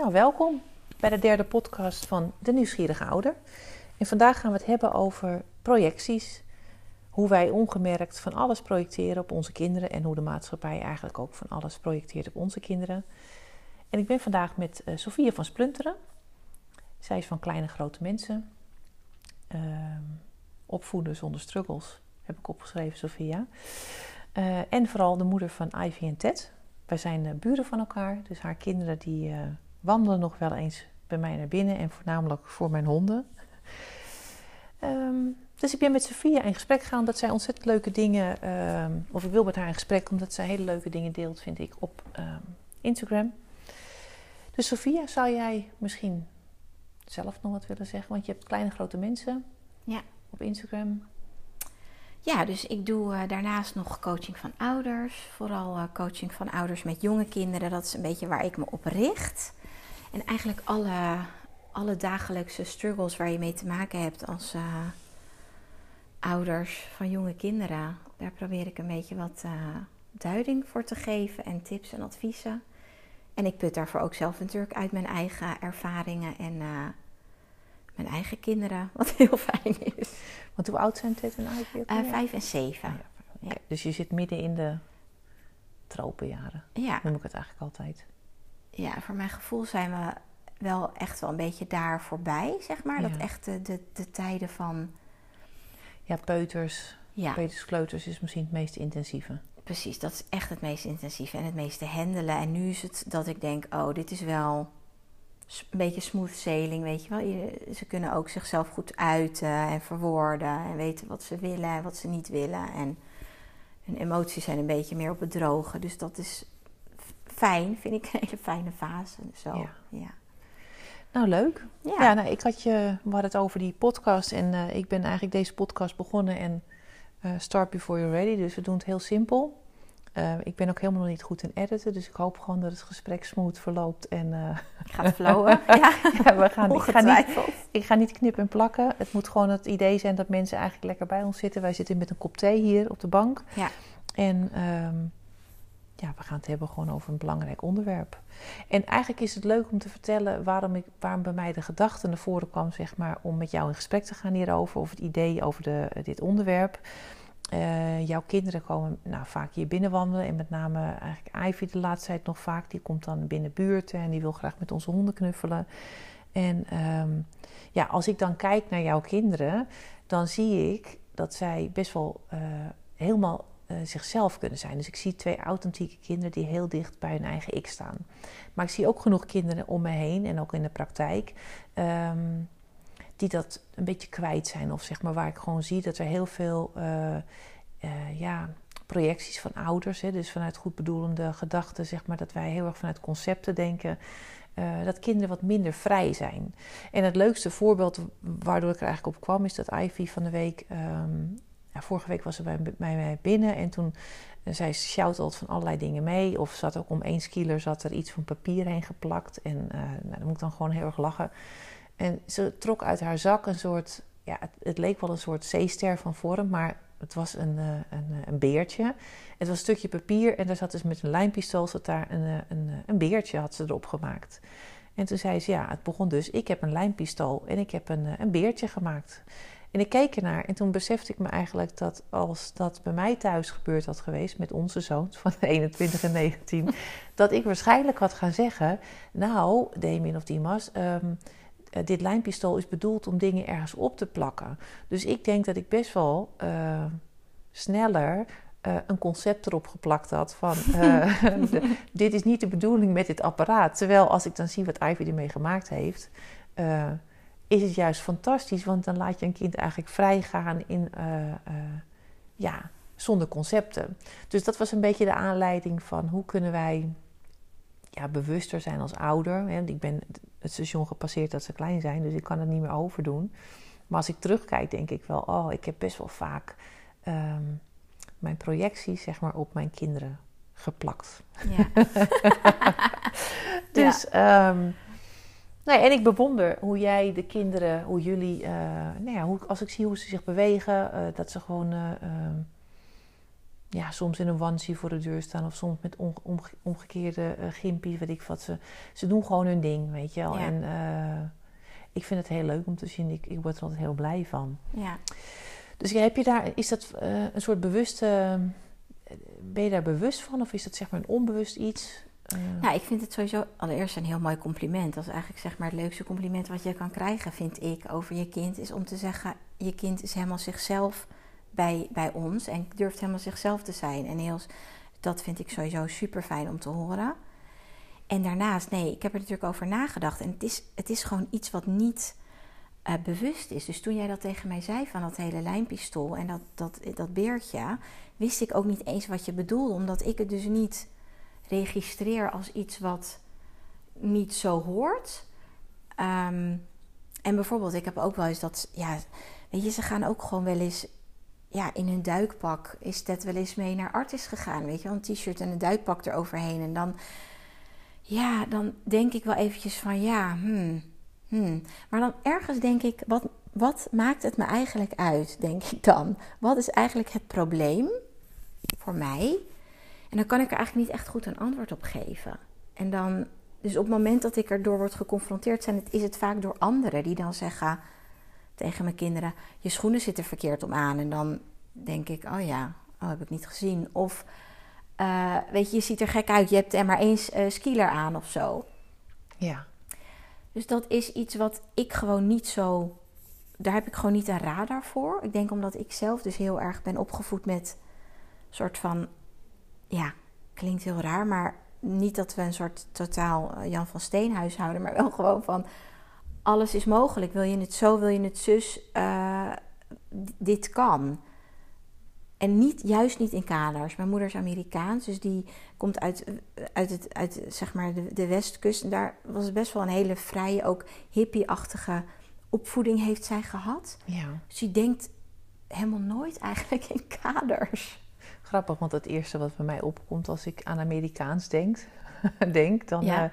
Nou, welkom bij de derde podcast van De Nieuwsgierige Ouder. En vandaag gaan we het hebben over projecties. Hoe wij ongemerkt van alles projecteren op onze kinderen en hoe de maatschappij eigenlijk ook van alles projecteert op onze kinderen. En ik ben vandaag met uh, Sofia van Splunteren. Zij is van Kleine Grote Mensen. Uh, opvoeden zonder struggles, heb ik opgeschreven, Sofia. Uh, en vooral de moeder van Ivy en Ted. Wij zijn uh, buren van elkaar, dus haar kinderen die wandelen nog wel eens bij mij naar binnen en voornamelijk voor mijn honden. Um, dus ik ben met Sofia in gesprek gegaan omdat zij ontzettend leuke dingen, um, of ik wil met haar in gesprek omdat zij hele leuke dingen deelt, vind ik, op um, Instagram. Dus Sofia, zou jij misschien zelf nog wat willen zeggen? Want je hebt kleine grote mensen ja. op Instagram. Ja, dus ik doe uh, daarnaast nog coaching van ouders. Vooral uh, coaching van ouders met jonge kinderen. Dat is een beetje waar ik me op richt. En eigenlijk alle, alle dagelijkse struggles waar je mee te maken hebt als uh, ouders van jonge kinderen. Daar probeer ik een beetje wat duiding voor te geven en tips en adviezen. En ik put daarvoor ook zelf natuurlijk uit mijn eigen ervaringen en mijn eigen kinderen, wat heel fijn is. Want hoe oud zijn Ted en Ivy? Vijf en zeven. Ah, ja. Ja. Dus je zit midden in de tropenjaren, ja. noem ik het eigenlijk altijd. Ja, voor mijn gevoel zijn we wel echt wel een beetje daar voorbij, zeg maar. Dat echt de, de, de, tijden van... Ja, peuters, ja. peuters, kleuters is misschien het meest intensieve. Precies, dat is echt het meest intensieve en het meeste handelen. En nu is het dat ik denk, oh, dit is wel een beetje smooth sailing, weet je wel. Ze kunnen ook zichzelf goed uiten en verwoorden en weten wat ze willen en wat ze niet willen. En hun emoties zijn een beetje meer op het droge. Dus dat is fijn, vind ik een hele fijne fase. Zo, ja. ja. Nou, leuk. Ja, ja nou, ik had je, we hadden het over die podcast en uh, ik ben eigenlijk deze podcast begonnen en uh, start before you're ready. Dus we doen het heel simpel. Uh, ik ben ook helemaal nog niet goed in editen, dus ik hoop gewoon dat het gesprek smooth verloopt. En, Gaat flowen. ja. ja, we gaan, ik, ga niet, ik ga niet knippen en plakken. Het moet gewoon het idee zijn dat mensen eigenlijk lekker bij ons zitten. Wij zitten met een kop thee hier op de bank. Ja. En um, ja, we gaan het hebben gewoon over een belangrijk onderwerp. En eigenlijk is het leuk om te vertellen waarom, ik, waarom bij mij de gedachte naar voren kwam, zeg maar, om met jou in gesprek te gaan hierover. Of het idee over de, dit onderwerp. Uh, jouw kinderen komen nou, vaak hier binnenwandelen. En met name eigenlijk Ivy de laatste tijd nog vaak. Die komt dan binnen buurten en die wil graag met onze honden knuffelen. En um, ja, als ik dan kijk naar jouw kinderen, dan zie ik dat zij best wel uh, helemaal uh, zichzelf kunnen zijn. Dus ik zie twee authentieke kinderen die heel dicht bij hun eigen ik staan. Maar ik zie ook genoeg kinderen om me heen en ook in de praktijk. Um, die dat een beetje kwijt zijn. Of zeg maar waar ik gewoon zie dat er heel veel uh, uh, ja, projecties van ouders, hè, dus vanuit goed bedoelende gedachten, zeg maar, dat wij heel erg vanuit concepten denken. Dat kinderen wat minder vrij zijn. En het leukste voorbeeld waardoor ik er eigenlijk op kwam, is dat Ivy van de week. Um, ja, vorige week was ze bij, mij binnen en toen zij sjouwt altijd van allerlei dingen mee. Of zat ook om één skieler zat er iets van papier heen geplakt. En uh, nou, dan moet ik dan gewoon heel erg lachen. En ze trok uit haar zak een soort, ja, het, leek wel een soort zeester van vorm, maar het was een, uh, een, een, beertje. Het was een stukje papier en daar zat dus met een lijnpistool zat daar een, een, een beertje had ze erop gemaakt. En toen zei ze, ja, het begon dus, ik heb een lijnpistool en ik heb een, een beertje gemaakt. En ik keek ernaar en toen besefte ik me eigenlijk dat als dat bij mij thuis gebeurd had geweest met onze zoons van 21 en 19, dat ik waarschijnlijk had gaan zeggen, nou, Damien of Dimas, um, uh, dit lijnpistool is bedoeld om dingen ergens op te plakken. Dus ik denk dat ik best wel uh, sneller uh, een concept erop geplakt had van de, dit is niet de bedoeling met dit apparaat. Terwijl als ik dan zie wat Ivy ermee gemaakt heeft, is het juist fantastisch, want dan laat je een kind eigenlijk vrij gaan in ja, zonder concepten. Dus dat was een beetje de aanleiding van hoe kunnen wij ja, bewuster zijn als ouder. Ik ben het station gepasseerd dat ze klein zijn, dus ik kan het niet meer overdoen. Maar als ik terugkijk, denk ik wel, oh, ik heb best wel vaak um, mijn projecties zeg maar, op mijn kinderen geplakt. Ja. dus, ja. Um, nee, en ik bewonder hoe jij de kinderen, hoe jullie, uh, nou ja, hoe, als ik zie hoe ze zich bewegen, uh, dat ze gewoon. Uh, ja, soms in een onesie voor de deur staan. Of soms met onge- omge- omgekeerde gimpies, weet ik wat. Ze, ze doen gewoon hun ding, weet je wel. Ja. En eh, ik vind het heel leuk om te zien. Ik, ik word er altijd heel blij van. Ja. Dus heb je daar, is dat eh, een soort bewuste... ben je daar bewust van? Of is dat zeg maar een onbewust iets? Nou, ik vind het sowieso allereerst een heel mooi compliment. Dat is eigenlijk zeg maar het leukste compliment wat je kan krijgen, vind ik, over je kind. Is om te zeggen, je kind is helemaal zichzelf bij, bij ons en durft helemaal zichzelf te zijn. En heel, dat vind ik sowieso super fijn om te horen. En daarnaast, nee, ik heb er natuurlijk over nagedacht. En het is, het is gewoon iets wat niet eh, bewust is. Dus toen jij dat tegen mij zei van dat hele lijnpistool en dat, dat, dat beertje, wist ik ook niet eens wat je bedoelde. Omdat ik het dus niet registreer als iets wat niet zo hoort. Ehm, en bijvoorbeeld, ik heb ook wel eens dat, ja, weet je, ze gaan ook gewoon wel eens, ja, in hun duikpak is dat wel eens mee naar Artis gegaan, weet je, een t-shirt en een duikpak eroverheen. En dan, ja, dan denk ik wel eventjes van, ja, hmm, hmm. Maar dan ergens denk ik, wat, wat maakt het me eigenlijk uit, denk ik dan? Wat is eigenlijk het probleem voor mij? En dan kan ik er eigenlijk niet echt goed een antwoord op geven. En dan, dus op het moment dat ik erdoor word geconfronteerd, zijn het, is het vaak door anderen die dan zeggen tegen mijn kinderen: Je schoenen zitten verkeerd om aan. En dan denk ik: Oh ja, oh, heb ik niet gezien. Of uh, weet je, je ziet er gek uit, je hebt er maar één uh, skieler aan of zo. Ja. Dus dat is iets wat ik gewoon niet zo. Daar heb ik gewoon niet een radar voor. Ik denk omdat ik zelf dus heel erg ben opgevoed met soort van ja, klinkt heel raar, maar niet dat we een soort totaal uh, Jan van Steenhuis houden, maar wel gewoon van alles is mogelijk. Wil je het zo, wil je het zus, uh, dit kan. En niet, juist niet in kaders. Mijn moeder is Amerikaans, dus die komt uit, uit, het, uit zeg maar de, de westkust. En daar was het best wel een hele vrije, ook hippie-achtige opvoeding heeft zij gehad. Ja. Dus die denkt helemaal nooit eigenlijk in kaders. Grappig, want het eerste wat bij mij opkomt als ik aan Amerikaans denk, denk dan, Ja. eh,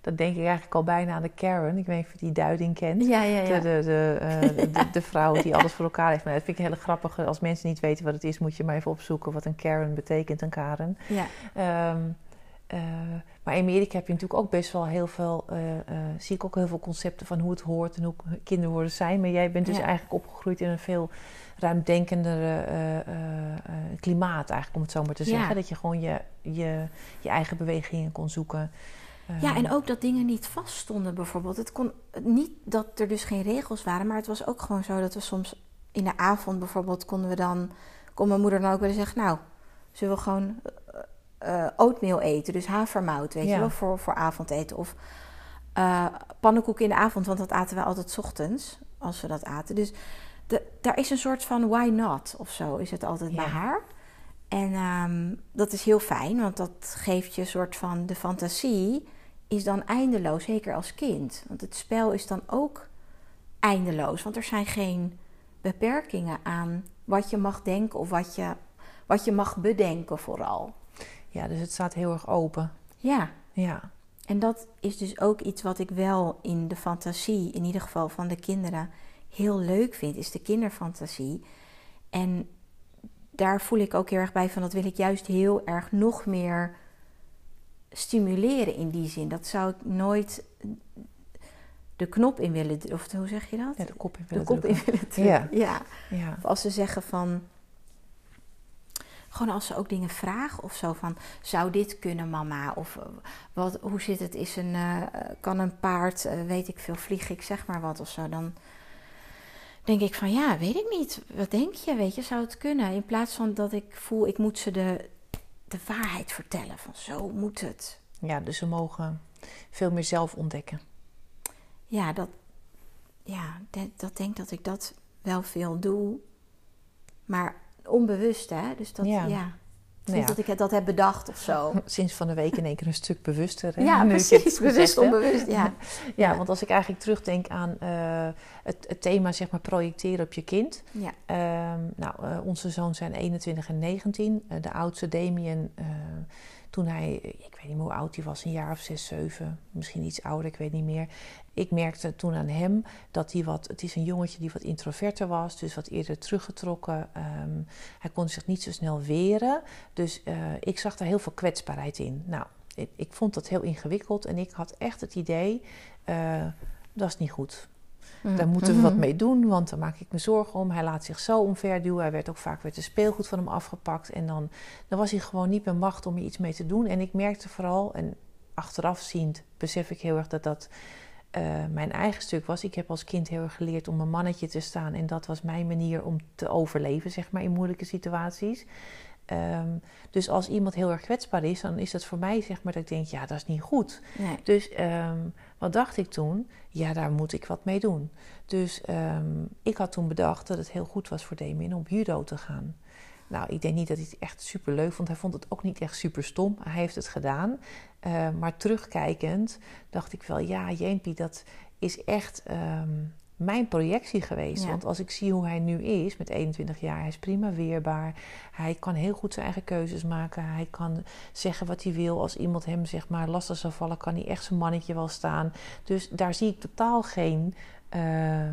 dan denk ik eigenlijk al bijna aan de Karen. Ik weet niet of je die duiding kent. Ja, ja, ja. De, de, de, eh, de, de vrouw die alles voor elkaar heeft. Maar dat vind ik heel grappig. Als mensen niet weten wat het is, moet je maar even opzoeken wat een Karen betekent, een Karen. ja. Ehm, eh, maar in Amerika heb je natuurlijk ook best wel heel veel, eh, eh, zie ik ook heel veel concepten van hoe het hoort en hoe kinderen worden zijn. Maar jij bent dus Ja. eigenlijk opgegroeid in een veel ruimdenkendere eh, klimaat, eigenlijk om het zo maar te Ja. zeggen. Dat je gewoon je, je, je eigen bewegingen kon zoeken. Ja, Ehm, en ook dat dingen niet vaststonden bijvoorbeeld. Het kon niet dat er dus geen regels waren, maar het was ook gewoon zo dat we soms in de avond bijvoorbeeld konden we dan, kon mijn moeder dan ook willen zeggen, nou, zullen we gewoon eh, oatmeal eten, dus havermout, weet Ja. je wel, voor, voor avondeten. Of eh pannenkoeken in de avond, want dat aten we altijd 's ochtends, als we dat aten. Dus de, daar is een soort van why not of zo, is het altijd bij Ja. haar. En ehm, dat is heel fijn, want dat geeft je een soort van de fantasie is dan eindeloos, zeker als kind. Want het spel is dan ook eindeloos, want er zijn geen beperkingen aan wat je mag denken of wat je, wat je mag bedenken vooral. Ja, dus het staat heel erg open. Ja, Ja, en dat is dus ook iets wat ik wel in de fantasie, in ieder geval van de kinderen, heel leuk vind, is de kinderfantasie. En daar voel ik ook heel erg bij van dat wil ik juist heel erg nog meer stimuleren in die zin. Dat zou ik nooit de knop in willen, of hoe zeg je dat? ja de kop in de willen kop in drukken. willen drukken. Ja. Ja. Of als ze zeggen van. Gewoon als ze ook dingen vragen of zo van. Zou dit kunnen, mama? Of eh, wat, hoe zit het? Is een, eh, kan een paard, eh, weet ik veel, vlieg ik zeg maar wat of zo. Dan denk ik van ja, weet ik niet. Wat denk je? Weet je, zou het kunnen? In plaats van dat ik voel, ik moet ze de, de waarheid vertellen. Van zo moet het. ja, dus ze mogen veel meer zelf ontdekken. Ja, dat, ja, dat, dat denk dat ik dat wel veel doe. Maar onbewust, hè? Dus dat, Ja. ja. Nou ja. dat ik het dat heb bedacht of zo. Sinds van de week in één keer een stuk bewuster. hè, Ja, nu precies. Bewust, onbewust, ja. Ja, Ja. want als ik eigenlijk terugdenk aan eh, het, het thema zeg maar projecteren op je kind. Ja, Ehm, nou, eh, onze zoons zijn 21 en 19. Eh, de oudste Damien, toen hij, ik weet niet meer hoe oud hij was, een jaar of zes, zeven, misschien iets ouder, ik weet niet meer. Ik merkte toen aan hem dat hij wat, het is een jongetje die wat introverter was, dus wat eerder teruggetrokken. Um, hij kon zich niet zo snel weren, dus uh, ik zag daar heel veel kwetsbaarheid in. Nou, ik, ik, vond dat heel ingewikkeld en ik had echt het idee, uh, dat is niet goed. Mm. Daar moeten we wat mhm. mee doen, want daar maak ik me zorgen om. Hij laat zich zo omverduwen. Hij werd ook vaak werd de speelgoed van hem afgepakt. En dan, dan was hij gewoon niet meer macht om er iets mee te doen. En ik merkte vooral, en achteraf ziend besef ik heel erg dat dat uh, mijn eigen stuk was. Ik heb als kind heel erg geleerd om een mannetje te staan. En dat was mijn manier om te overleven, zeg maar, in moeilijke situaties. Um, dus als iemand heel erg kwetsbaar is, dan is dat voor mij zeg maar dat ik denk, ja, dat is niet goed. Nee. Dus um, wat dacht ik toen? Ja, daar moet ik wat mee doen. Dus um, ik had toen bedacht dat het heel goed was voor Damien om judo te gaan. Nou, ik denk niet dat hij het echt super leuk vond. Hij vond het ook niet echt super stom. Hij heeft het gedaan. Uh, maar terugkijkend dacht ik wel, ja, Jeempie, dat is echt mijn projectie geweest. Want als ik zie hoe hij nu is, met 21 jaar, hij is prima weerbaar. Hij kan heel goed zijn eigen keuzes maken. Hij kan zeggen wat hij wil. Als iemand hem zeg maar lastig zou vallen, kan hij echt zijn mannetje wel staan. Dus daar zie ik totaal geen uh,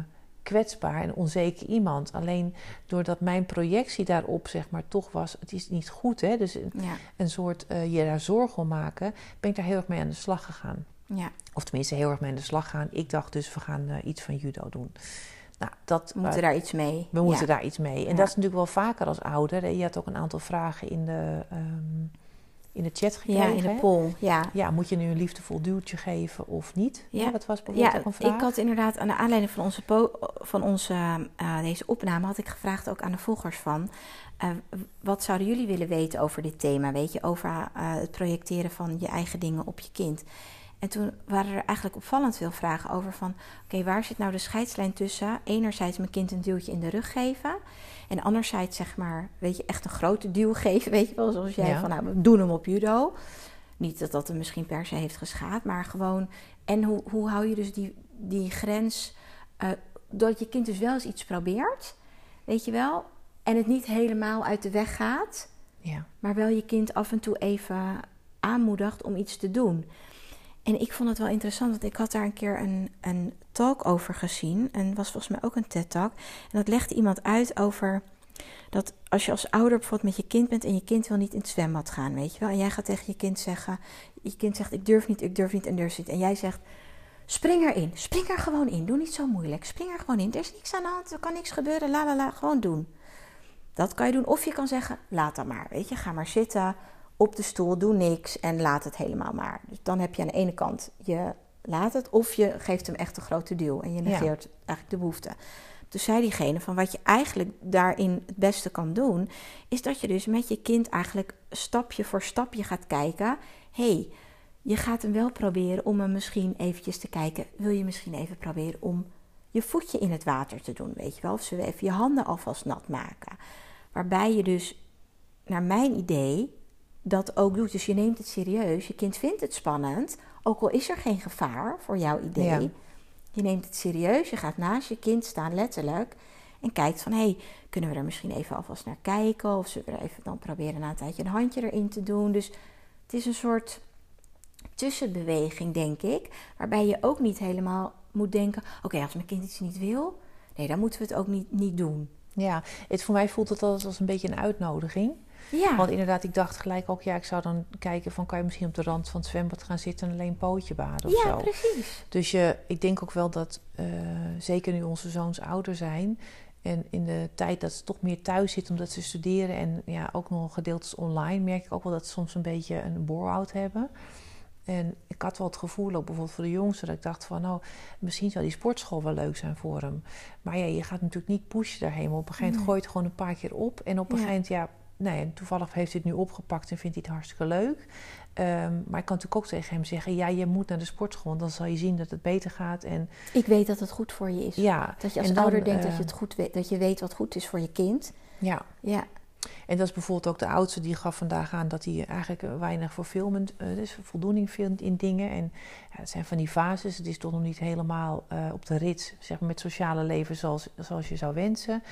kwetsbaar en onzeker iemand. Alleen doordat mijn projectie daarop zeg maar toch was, het is niet goed. Hè? Dus een, een soort uh, je daar zorgen om maken, ben ik daar heel erg mee aan de slag gegaan. Ja. Of tenminste heel erg mee aan de slag gaan. Ik dacht dus, we gaan uh, iets van judo doen. Nou, dat, we moeten uh, daar iets mee. We moeten daar iets mee. En dat is natuurlijk wel vaker als ouder. Je had ook een aantal vragen in de, um, in de chat gekregen. Ja, in de poll. Ja. ja, moet je nu een liefdevol duwtje geven of niet? Ja, dat was bijvoorbeeld ja, ook een vraag. Ik had inderdaad aan de aanleiding van onze, van onze uh, deze opname... had ik gevraagd ook aan de volgers van... Uh, wat zouden jullie willen weten over dit thema? Weet je, over uh, het projecteren van je eigen dingen op je kind. En toen waren er eigenlijk opvallend veel vragen over van... oké, waar zit nou de scheidslijn tussen? Enerzijds mijn kind een duwtje in de rug geven... en anderzijds zeg maar, weet je, echt een grote duw geven. Weet je wel, zoals jij van, nou, we doen hem op judo. Niet dat dat hem misschien per se heeft geschaad, maar gewoon... En hoe, hoe hou je dus die, die grens... Uh, dat je kind dus wel eens iets probeert, weet je wel... en het niet helemaal uit de weg gaat... Ja. maar wel je kind af en toe even aanmoedigt om iets te doen... En ik vond het wel interessant, want ik had daar een keer een, een talk over gezien. En was volgens mij ook een TED-talk. En dat legde iemand uit over dat als je als ouder bijvoorbeeld met je kind bent en je kind wil niet in het zwembad gaan, weet je wel. En jij gaat tegen je kind zeggen, je kind zegt ik durf niet, ik durf niet en durf niet. En jij zegt, spring erin, spring er gewoon in, doe niet zo moeilijk, spring er gewoon in. Er is niks aan de hand, er kan niks gebeuren, la la la, gewoon doen. Dat kan je doen. Of je kan zeggen, laat dan maar, weet je, ga maar zitten op de stoel, doe niks en laat het helemaal maar. Dus dan heb je aan de ene kant je laat het, of je geeft hem echt een grote duw en je negeert eigenlijk de behoefte. Dus zei diegene van wat je eigenlijk daarin het beste kan doen, is dat je dus met je kind eigenlijk stapje voor stapje gaat kijken. hey, je gaat hem wel proberen om hem misschien eventjes te kijken. Wil je misschien even proberen om je voetje in het water te doen, weet je wel? Of ze even je handen alvast nat maken. Waarbij je dus, naar mijn idee, dat ook doet. Dus je neemt het serieus. Je kind vindt het spannend, ook al is er geen gevaar voor jouw idee. Je neemt het serieus. Je gaat naast je kind staan, letterlijk. En kijkt van, hé, hey, kunnen we er misschien even alvast naar kijken? Of zullen we er even dan proberen na een tijdje een handje erin te doen? Dus het is een soort tussenbeweging, denk ik. Waarbij je ook niet helemaal moet denken, oké, als mijn kind iets niet wil... Nee, dan moeten we het ook niet, niet doen. Ja, het, voor mij voelt het altijd als een beetje een uitnodiging. Ja. Want inderdaad, ik dacht gelijk ook, ja, ik zou dan kijken van kan je misschien op de rand van het zwembad gaan zitten en alleen pootje baden of ja, zo. precies. Dus je, ik denk ook wel dat, uh, zeker nu onze zoons ouder zijn en in de tijd dat ze toch meer thuis zitten omdat ze studeren en ja, ook nog gedeeltes online, merk ik ook wel dat ze soms een beetje een bore-out hebben. En ik had wel het gevoel, ook bijvoorbeeld voor de jongste, dat ik dacht van, nou, misschien zou die sportschool wel leuk zijn voor hem. Maar ja, je gaat natuurlijk niet pushen daarheen. Maar op een gegeven moment gooi je het gewoon een paar keer op. En op een gegeven moment, ja, nee, toevallig heeft hij het nu opgepakt en vindt hij het hartstikke leuk. Ehm, maar ik kan natuurlijk ook tegen hem zeggen: ja, je moet naar de sportschool, want dan zal je zien dat het beter gaat. En ik weet dat het goed voor je is. Ja, dat je als ouder denkt dat je het goed weet, dat je weet wat goed is voor je kind. Ja. ja. En dat is bijvoorbeeld ook de oudste die gaf vandaag aan dat hij eigenlijk weinig voor filmen, uh, dus voldoening vindt in dingen. En ja, het zijn van die fases. Het is toch nog niet helemaal uh, op de rit, zeg maar, met sociale leven zoals, zoals je zou wensen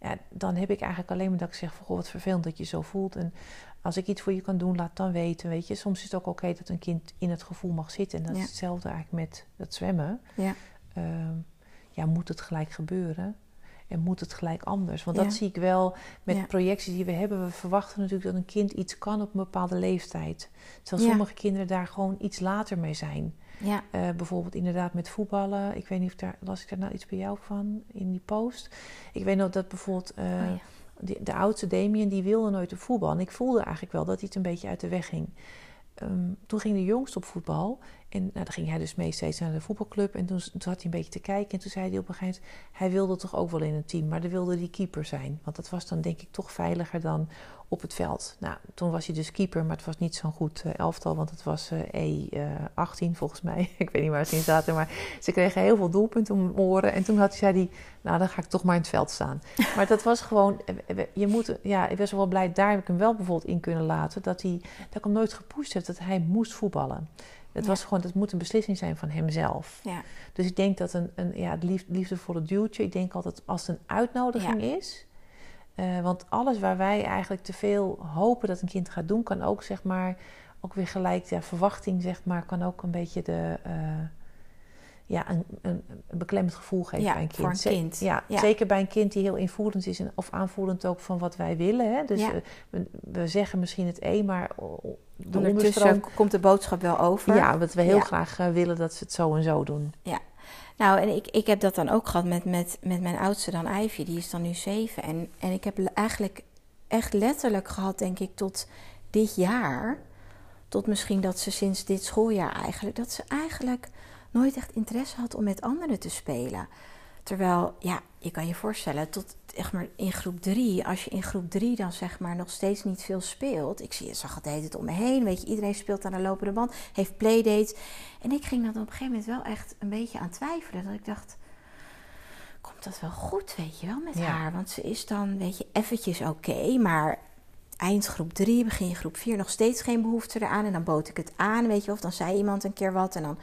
ja, dan heb ik eigenlijk alleen maar dat ik zeg: van, goh, wat vervelend dat je zo voelt. En Als ik iets voor je kan doen, laat dan weten. Weet je, soms is het ook oké dat een kind in het gevoel mag zitten. En dat Ja. is hetzelfde eigenlijk met het zwemmen. Ja. Ehm, ja, moet het gelijk gebeuren? En moet het gelijk anders? Want Ja. dat zie ik wel met Ja. projecties die we hebben. We verwachten natuurlijk dat een kind iets kan op een bepaalde leeftijd. Terwijl sommige kinderen daar gewoon iets later mee zijn. Ja. Eh, bijvoorbeeld inderdaad met voetballen. Ik weet niet of daar las ik daar nou iets bij jou van in die post. Ik weet nog dat bijvoorbeeld eh, Oh ja. die- de oudste Damien die wilde nooit op voetbal. En ik voelde eigenlijk wel dat hij het een beetje uit de weg ging. Ehm, toen ging de jongste op voetbal. En nou, dan ging hij dus mee steeds naar de voetbalclub. En toen, toen zat hij een beetje te kijken. En toen zei hij op een gegeven moment... hij wilde toch ook wel in een team. Maar dan wilde hij keeper zijn. Want dat was dan denk ik toch veiliger dan op het veld. Nou, toen was hij dus keeper. Maar het was niet zo'n goed eh, elftal. Want het was eh, E18 volgens mij. ik weet niet waar ze in zaten. Maar ze kregen heel veel doelpunten om oren. En toen had hij, zei hij... nou, dan ga ik toch maar in het veld staan. Maar dat was gewoon... eh, Je moet, ja, ik was wel blij. Daar heb ik hem wel bijvoorbeeld in kunnen laten. Dat, hij, dat ik hem nooit gepusht heb. Dat hij moest voetballen. Het Ja. was gewoon, dat moet een beslissing zijn van hemzelf. Ja. Dus ik denk dat een, een ja, het lief, liefdevolle duwtje, ik denk altijd als het een uitnodiging is. Eh, want alles waar wij eigenlijk te veel hopen dat een kind gaat doen, kan ook zeg maar, ook weer gelijk, ja, verwachting zeg maar, kan ook een beetje de, eh, ja, een, een, een beklemmend gevoel geven Ja, bij een kind. voor een kind. Ja, Ja. zeker bij een kind die heel invoelend is en, of aanvoelend ook van wat wij willen. Hè? Dus Ja. eh, we, we zeggen misschien het een, maar Ondertussen komt de boodschap wel over. Ja, dat we heel Ja. graag willen dat ze het zo en zo doen. Nou, en ik, ik heb dat dan ook gehad met, met, met mijn oudste dan, Ivy. Die is dan nu zeven. En, en ik heb eigenlijk echt letterlijk gehad, denk ik, tot dit jaar. Tot misschien dat ze sinds dit schooljaar eigenlijk... dat ze eigenlijk nooit echt interesse had om met anderen te spelen. Terwijl, ja, je kan je voorstellen, tot echt maar in groep drie... als je in groep drie dan zeg maar nog steeds niet veel speelt... ik zie, zag het de hele tijd om me heen, weet je... iedereen speelt aan de lopende band, heeft playdates... En ik ging dan op een gegeven moment wel echt een beetje aan twijfelen. Dat ik dacht, komt dat wel goed, weet je wel, met Ja. haar? Want ze is dan, weet je, eventjes oké, maar eind groep 3, begin groep 4, nog steeds geen behoefte eraan. En dan bood ik het aan, weet je, of dan zei iemand een keer wat. En dan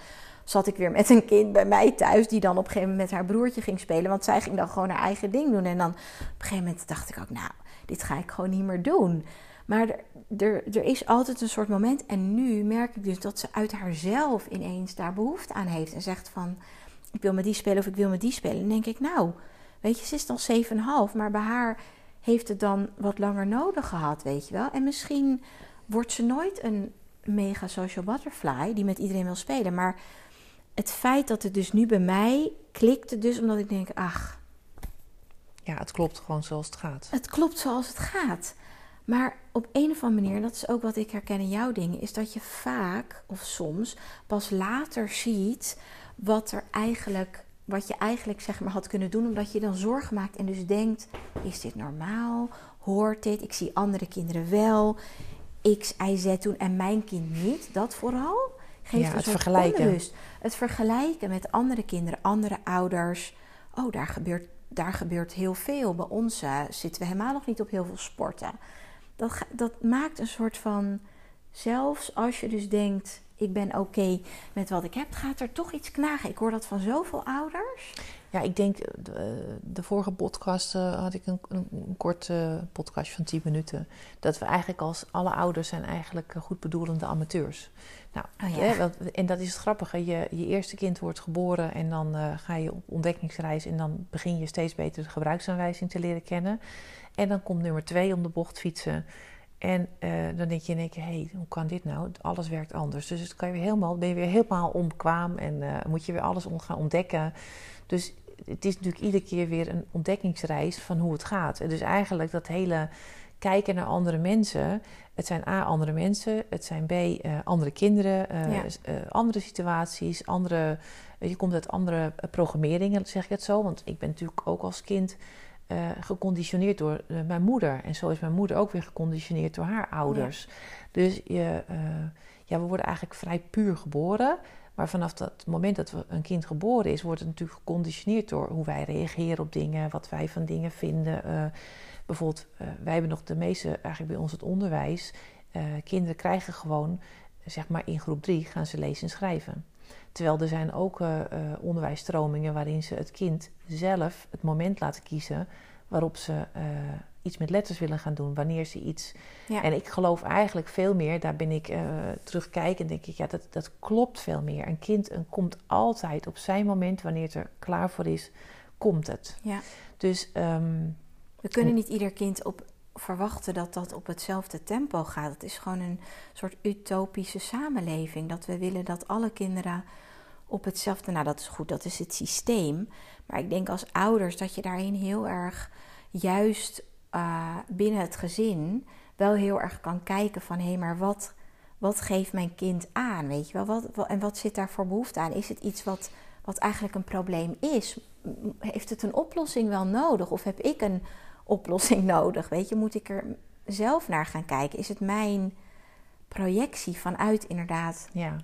zat ik weer met een kind bij mij thuis, die dan op een gegeven moment met haar broertje ging spelen. Want zij ging dan gewoon haar eigen ding doen. En dan op een gegeven moment dacht ik ook, nou, dit ga ik gewoon niet meer doen. Maar er, er, er is altijd een soort moment. En nu merk ik dus dat ze uit haarzelf ineens daar behoefte aan heeft. En zegt van, ik wil met die spelen of ik wil met die spelen. En dan denk ik, nou, weet je, ze is dan 7,5. Maar bij haar heeft het dan wat langer nodig gehad, weet je wel. En misschien wordt ze nooit een mega social butterfly die met iedereen wil spelen. Maar het feit dat het dus nu bij mij klikte dus omdat ik denk, ach, Ja, het klopt gewoon zoals het gaat. het klopt zoals het gaat. Maar op een of andere manier, en dat is ook wat ik herken in jouw dingen, is dat je vaak of soms pas later ziet wat er eigenlijk, wat je eigenlijk zeg maar had kunnen doen, omdat je dan zorgen maakt en dus denkt: is dit normaal? Hoort dit? Ik zie andere kinderen wel. X, Y, Z doen en mijn kind niet. Dat vooral geeft Ja, een het vergelijken. Het vergelijken met andere kinderen, andere ouders. Oh, daar gebeurt, daar gebeurt heel veel. Bij ons eh, zitten we helemaal nog niet op heel veel sporten. Dat, dat maakt een soort van... Zelfs als je dus denkt, ik ben oké met wat ik heb... gaat er toch iets knagen. Ik hoor dat van zoveel ouders. Ja, ik denk, eh, de, de vorige podcast eh, had ik een, een, een kort eh, podcast van 10 minuten. Dat we eigenlijk als alle ouders zijn eigenlijk eh, goedbedoelende amateurs. Nou, Oh ja. hè, want- en dat is het grappige. Je, je eerste kind wordt geboren en dan eh, ga je op ontdekkingsreis. En dan begin je steeds beter de gebruiksaanwijzing te leren kennen. En dan komt nummer twee om de bocht fietsen. En eh, dan denk je in één keer, hé, hey, hoe kan dit nou? Alles werkt anders. Dus het kan je weer helemaal, ben je weer helemaal onbekwaam en eh, moet je weer alles gaan ontdekken. Dus het is natuurlijk iedere keer weer een ontdekkingsreis van hoe het gaat. En dus eigenlijk dat hele kijken naar andere mensen. Het zijn A, andere mensen. Het zijn B, eh, andere kinderen. Ja. andere situaties. Andere, je komt uit andere programmeringen, zeg ik het zo. Want ik ben natuurlijk ook als kind eh, geconditioneerd door eh, mijn moeder. En zo is mijn moeder ook weer geconditioneerd door haar ouders. Dus je, eh, ja, we worden eigenlijk vrij puur geboren. Maar vanaf dat moment dat we een kind geboren is, wordt het natuurlijk geconditioneerd door hoe wij reageren op dingen, wat wij van dingen vinden. Bijvoorbeeld, wij hebben nog de meeste, eigenlijk bij ons het onderwijs. kinderen krijgen gewoon, zeg maar in groep drie, gaan ze lezen en schrijven. Terwijl er zijn ook eh, onderwijsstromingen waarin ze het kind zelf het moment laten kiezen waarop ze eh, iets met letters willen gaan doen, wanneer ze iets. Ja. En ik geloof eigenlijk veel meer, daar ben ik uh, terugkijkend, denk ik, ja, dat, dat klopt veel meer. Een kind een, komt altijd op zijn moment, wanneer het er klaar voor is, komt het. Ja. Dus. Um, we kunnen niet ieder kind op verwachten dat dat op hetzelfde tempo gaat. Het is gewoon een soort utopische samenleving. Dat we willen dat alle kinderen op hetzelfde. Nou, dat is goed, dat is het systeem. Maar ik denk als ouders dat je daarin heel erg juist uh, binnen het gezin wel heel erg kan kijken van hé, hey, maar wat, wat geeft mijn kind aan? Weet je wel, wat, wat, en wat zit daar voor behoefte aan? Is het iets wat, wat eigenlijk een probleem is? Heeft het een oplossing wel nodig? Of heb ik een oplossing nodig? Weet je, moet ik er zelf naar gaan kijken? Is het mijn projectie vanuit inderdaad. Ja,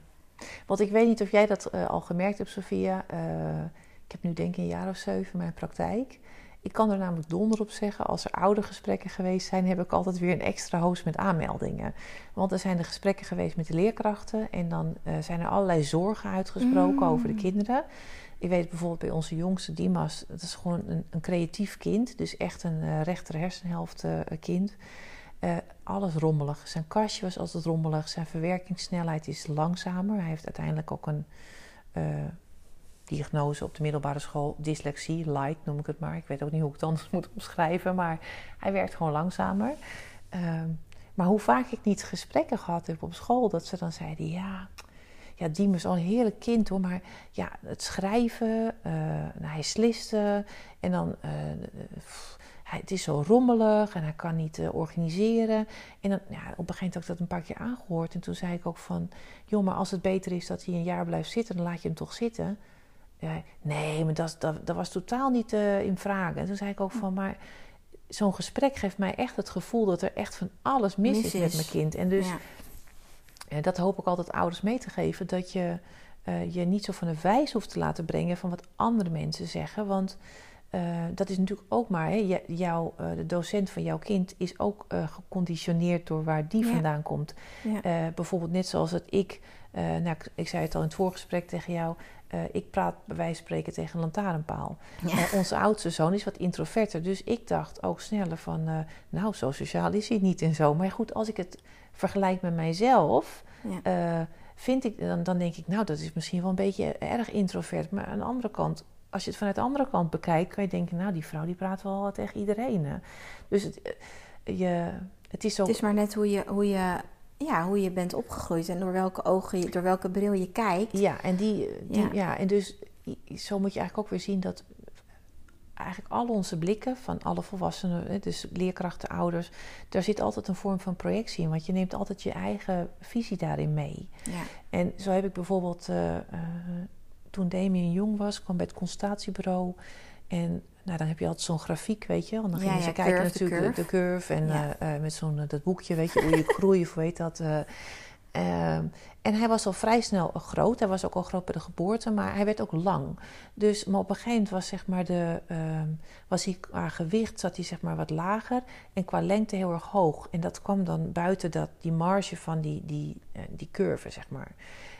want ik weet niet of jij dat uh, al gemerkt hebt, Sophia. Uh, ik heb nu denk ik een jaar of zeven mijn praktijk. Ik kan er namelijk donder op zeggen, als er oude gesprekken geweest zijn, heb ik altijd weer een extra host met aanmeldingen. Want er zijn de gesprekken geweest met de leerkrachten en dan uh, zijn er allerlei zorgen uitgesproken mm. over de kinderen. Ik weet bijvoorbeeld bij onze jongste Dimas, dat is gewoon een, een creatief kind, dus echt een rechter hersenhelft kind. Uh, alles rommelig. Zijn kastje was altijd rommelig. Zijn verwerkingssnelheid is langzamer. Hij heeft uiteindelijk ook een uh, diagnose op de middelbare school. Dyslexie, light noem ik het maar. Ik weet ook niet hoe ik het anders moet omschrijven. Maar hij werkt gewoon langzamer. Uh, maar hoe vaak ik niet gesprekken gehad heb op school... dat ze dan zeiden, ja... Ja, Diem is al een heerlijk kind hoor, maar ja, het schrijven, uh, nou, hij sliste en dan het is zo rommelig en hij kan niet uh, organiseren. En dan, ja, op een gegeven moment heb ik dat een paar keer aangehoord. En toen zei ik ook van, joh, maar als het beter is dat hij een jaar blijft zitten, dan laat je hem toch zitten. Ja, nee, maar dat, dat, dat was totaal niet uh, in vraag. En toen zei ik ook van, maar zo'n gesprek geeft mij echt het gevoel dat er echt van alles mis, mis is, met mijn kind. En dus, ja. dat hoop ik altijd ouders mee te geven, dat je uh, je niet zo van de wijs hoeft te laten brengen van wat andere mensen zeggen. Want uh, dat is natuurlijk ook maar, hè, jou, uh, de docent van jouw kind is ook uh, geconditioneerd door waar die ja. vandaan komt. Ja. bijvoorbeeld net zoals dat ik, nou, ik, ik, zei het al in het voorgesprek tegen jou, ik praat bij wijze van spreken tegen een lantaarnpaal. Ja. onze oudste zoon is wat introverter, dus ik dacht ook sneller van, nou zo sociaal is hij niet en zo. Maar goed, als ik het vergelijk met mijzelf, vind ik, dan, dan denk ik, nou dat is misschien wel een beetje erg introvert. Maar aan de andere kant als je het vanuit de andere kant bekijkt, kan je denken, nou, die vrouw die praat wel tegen iedereen. Dus het, eh, je, het is zo. Het is maar net hoe je, hoe je, ja, hoe je bent opgegroeid en door welke ogen, je, door welke bril je kijkt. Ja, en die, die ja. ja. en dus zo moet je eigenlijk ook weer zien dat eigenlijk al onze blikken van alle volwassenen, dus leerkrachten, ouders, daar zit altijd een vorm van projectie in. Want je neemt altijd je eigen visie daarin mee. Ja. En zo heb ik bijvoorbeeld. Uh, toen Damien jong was, kwam bij het consultatiebureau. En nou, dan heb je altijd zo'n grafiek, weet je. Want dan gingen ja, ze ja, kijken curve, natuurlijk de curve. De curve en ja. uh, uh, met zo'n uh, dat boekje, weet je, hoe je groeit, of weet dat. Ehm, en hij was al vrij snel groot. Hij was ook al groot bij de geboorte, maar hij werd ook lang. Dus, maar op een gegeven moment was, zeg maar, de, ehm, was hij qua gewicht zat hij zeg maar wat lager en qua lengte heel erg hoog. En dat kwam dan buiten dat, die marge van die, die, die curve, zeg maar.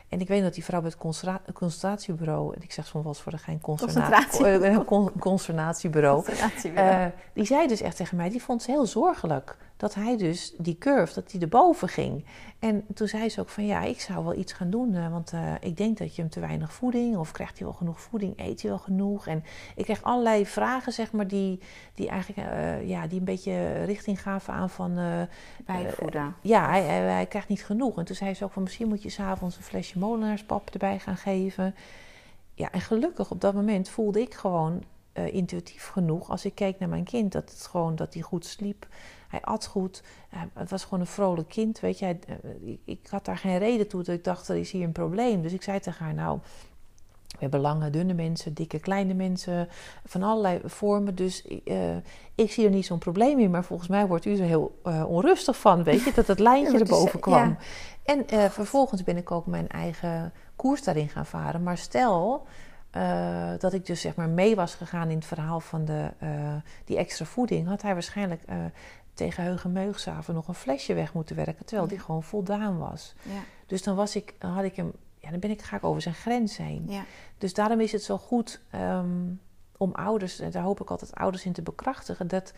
En ik weet dat die vrouw bij het consultatiebureau, ik zeg soms wel eens voor de geen concentratie, consternatiebureau, uh, die zei dus echt tegen mij, die vond ze heel zorgelijk dat hij dus die curve, dat die erboven ging. En toen zei ze ook van ja, ik zou wel iets gaan doen, uh, want uh, ik denk dat je hem te weinig voeding, of krijgt hij wel genoeg voeding, eet hij wel genoeg? En ik kreeg allerlei vragen, zeg maar, die, die eigenlijk uh, ja, die een beetje richting gaven aan van... Bijvoeden. ja, hij, hij, hij, krijgt niet genoeg. En toen zei ze ook van misschien moet je s'avonds een flesje molenaarspap erbij gaan geven. Ja, en gelukkig op dat moment voelde ik gewoon intuïtief genoeg, als ik keek naar mijn kind, dat het gewoon, dat hij goed sliep. Hij at goed. het was gewoon een vrolijk kind. Weet je, eh, ik had daar geen reden toe dat ik dacht, er is hier een probleem. Dus ik zei tegen haar, nou, we hebben lange, dunne mensen, dikke, kleine mensen, van allerlei vormen. Dus uh, ik zie er niet zo'n probleem in. Maar volgens mij wordt u er heel uh, onrustig van, weet je, dat het lijntje erboven kwam. Ja. En uh, vervolgens ben ik ook mijn eigen koers daarin gaan varen. Maar stel dat ik dus zeg maar mee was gegaan in het verhaal van de, die extra voeding, had hij waarschijnlijk tegen Heugen Meugzaven nog een flesje weg moeten werken, terwijl die gewoon voldaan was. Ja. Dus dan was ik, had ik hem, ja, dan ben ik, ga ik over zijn grens heen. Ja. Dus daarom is het zo goed um, om ouders, en daar hoop ik altijd ouders in te bekrachtigen, dat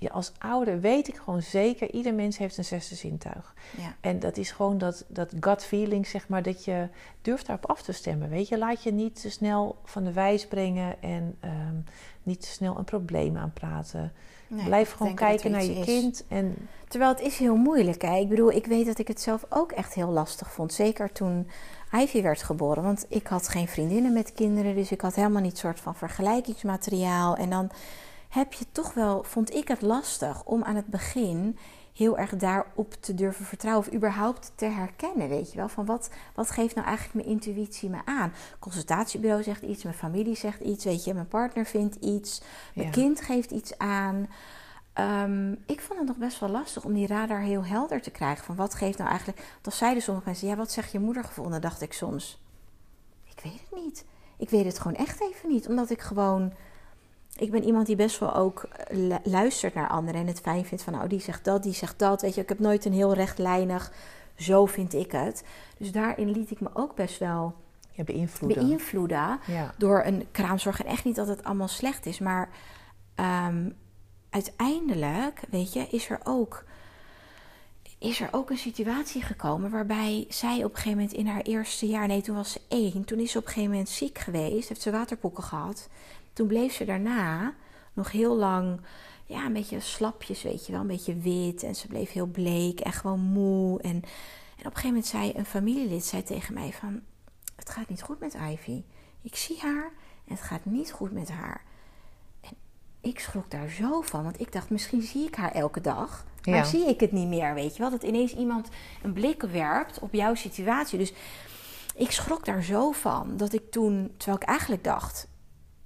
je als ouder weet ik gewoon zeker, ieder mens heeft een zesde zintuig. Ja. En dat is gewoon dat, dat gut feeling, zeg maar, dat je durft daarop af te stemmen. Weet je, laat je niet te snel van de wijs brengen en ehm, niet te snel een probleem aanpraten. Nee, Blijf gewoon kijken naar je is. kind. En Terwijl het is heel moeilijk. Hè? Ik bedoel, ik weet dat ik het zelf ook echt heel lastig vond. Zeker toen Ivy werd geboren. Want ik had geen vriendinnen met kinderen. Dus ik had helemaal niet soort van vergelijkingsmateriaal. En dan heb je toch wel, vond ik het lastig om aan het begin heel erg daarop te durven vertrouwen. Of überhaupt te herkennen, weet je wel. Van wat, wat geeft nou eigenlijk mijn intuïtie me aan? Consultatiebureau zegt iets, mijn familie zegt iets, weet je. Mijn partner vindt iets, mijn Ja. kind geeft iets aan. Ehm, ik vond het nog best wel lastig om die radar heel helder te krijgen. Van wat geeft nou eigenlijk... Want dan zeiden sommige mensen, ja, wat zegt je moedergevoel? En dan dacht ik soms, ik weet het niet. Ik weet het gewoon echt even niet. Omdat ik gewoon... Ik ben iemand die best wel ook eh, lu- luistert naar anderen. En het fijn vindt van, nou, die zegt dat, die zegt dat. Weet je, ik heb nooit een heel rechtlijnig... Zo vind ik het. Dus daarin liet ik me ook best wel ja, beïnvloeden. beïnvloeden Ja. door een kraamzorg. En echt niet dat het allemaal slecht is, maar ehm, uiteindelijk, weet je, is er ook. Is er ook een situatie gekomen waarbij zij op een gegeven moment in haar eerste jaar, nee, toen was ze één, toen is ze op een gegeven moment ziek geweest, heeft ze waterpokken gehad. Toen bleef ze daarna nog heel lang, ja, een beetje slapjes, weet je wel, een beetje wit en ze bleef heel bleek en gewoon moe. En, en op een gegeven moment zei een familielid zei tegen mij van, het gaat niet goed met Ivy. Ik zie haar en het gaat niet goed met haar. En ik schrok daar zo van, want ik dacht, misschien zie ik haar elke dag. Maar Ja. zie ik het niet meer, weet je wel? Dat ineens iemand een blik werpt op jouw situatie. Dus ik schrok daar zo van, dat ik toen, terwijl ik eigenlijk dacht...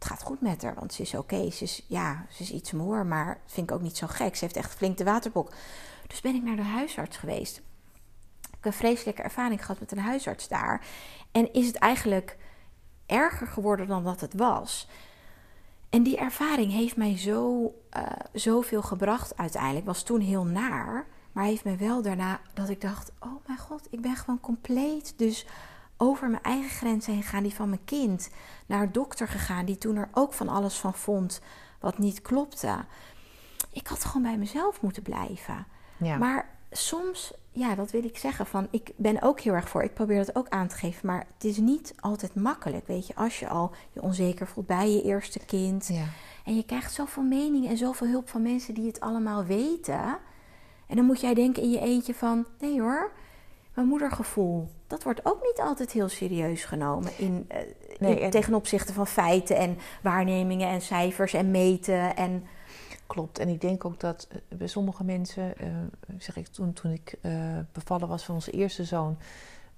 gaat goed met haar, want ze is oké. Ze is, ja, ze is iets moer, maar vind ik ook niet zo gek. Ze heeft echt flink de waterbok. Dus ben ik naar de huisarts geweest. Ik heb een vreselijke ervaring gehad met een huisarts daar. En is het eigenlijk erger geworden dan dat het was. En die ervaring heeft mij zo, eh, zoveel gebracht uiteindelijk. Was toen heel naar. Maar heeft me wel daarna dat ik dacht: oh mijn god, ik ben gewoon compleet. Dus over mijn eigen grenzen heen gegaan, die van mijn kind. Naar een dokter gegaan, die toen er ook van alles van vond wat niet klopte. Ik had gewoon bij mezelf moeten blijven. Ja. Maar soms, ja, dat wil ik zeggen. Van, ik ben ook heel erg voor. Ik probeer dat ook aan te geven. Maar het is niet altijd makkelijk. Weet je, als je al je onzeker voelt bij je eerste kind. ja. En je krijgt zoveel meningen en zoveel hulp van mensen die het allemaal weten. En dan moet jij denken in je eentje van... Nee hoor, mijn moedergevoel. Dat wordt ook niet altijd heel serieus genomen. In, Nee, opzichte van feiten en waarnemingen en cijfers en meten. En Klopt. En ik denk ook dat eh, bij sommige mensen, eh, zeg ik toen, toen ik bevallen was van onze eerste zoon,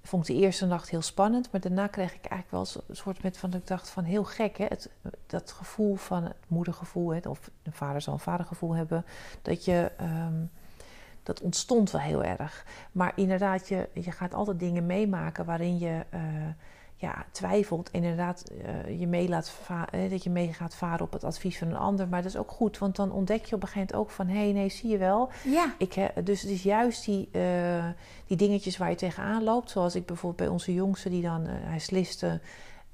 vond ik de eerste nacht heel spannend. Maar daarna kreeg ik eigenlijk wel een soort met van ik dacht van heel gek, hè? Het, dat gevoel van het moedergevoel, hè? of een vader zal een vadergevoel hebben, dat je. ehm, dat ontstond wel heel erg. Maar inderdaad, je, je gaat altijd dingen meemaken waarin je eh, ja, twijfelt. En inderdaad, eh, je mee laat eh, dat je mee gaat varen op het advies van een ander. Maar dat is ook goed, want dan ontdek je op een gegeven moment ook van... hé, hey, nee, zie je wel. ja, Ik, he- dus het is juist die, eh, die dingetjes waar je tegenaan loopt. Zoals ik bijvoorbeeld bij onze jongste, die dan... hij sliste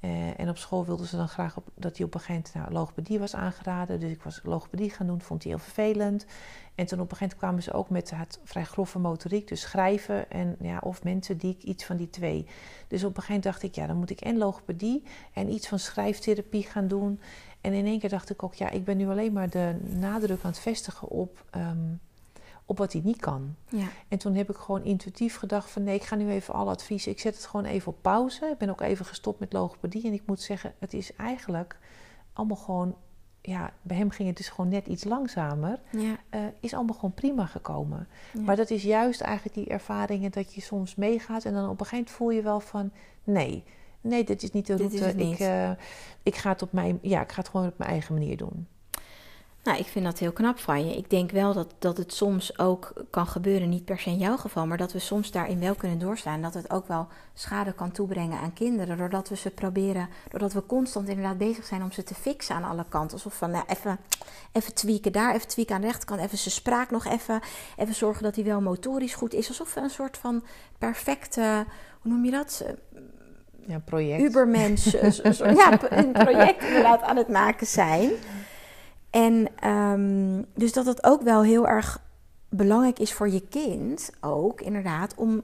eh, en op school wilden ze dan graag dat hij op een gegeven moment nou, logopedie was aangeraden. Dus ik was logopedie gaan doen, vond hij heel vervelend. En toen op een gegeven moment kwamen ze ook met het vrij grove motoriek, dus schrijven en ja, of mensen die iets van die twee. Dus op een gegeven moment dacht ik, ja, dan moet ik en logopedie en iets van schrijftherapie gaan doen. En in één keer dacht ik ook, ja, ik ben nu alleen maar de nadruk aan het vestigen op, ehm, op wat hij niet kan. ja. En toen heb ik gewoon intuïtief gedacht van nee, ik ga nu even alle adviezen. Ik zet het gewoon even op pauze. Ik ben ook even gestopt met logopedie. En ik moet zeggen, het is eigenlijk allemaal gewoon... Ja, bij hem ging het dus gewoon net iets langzamer. ja. eh, is allemaal gewoon prima gekomen. Ja. Maar dat is juist eigenlijk die ervaringen dat je soms meegaat... en dan op een gegeven moment voel je wel van... nee, nee, dit is niet de route. Ik, eh, ik, ga het op mijn, ja, ik ga het gewoon op mijn eigen manier doen. Nou, ik vind dat heel knap van je. Ik denk wel dat, dat het soms ook kan gebeuren, niet per se in jouw geval, maar dat we soms daarin wel kunnen doorslaan. Dat het ook wel schade kan toebrengen aan kinderen, doordat we ze proberen, doordat we constant inderdaad bezig zijn om ze te fixen aan alle kanten. Alsof van, nou, even, even tweaken daar, even tweaken aan de rechterkant, even zijn spraak nog even, even zorgen dat hij wel motorisch goed is. Alsof we een soort van perfecte, hoe noem je dat? Ja, project. Ubermens, eh, ja, een project inderdaad aan het maken zijn. En ehm, dus dat het ook wel heel erg belangrijk is voor je kind ook, inderdaad, om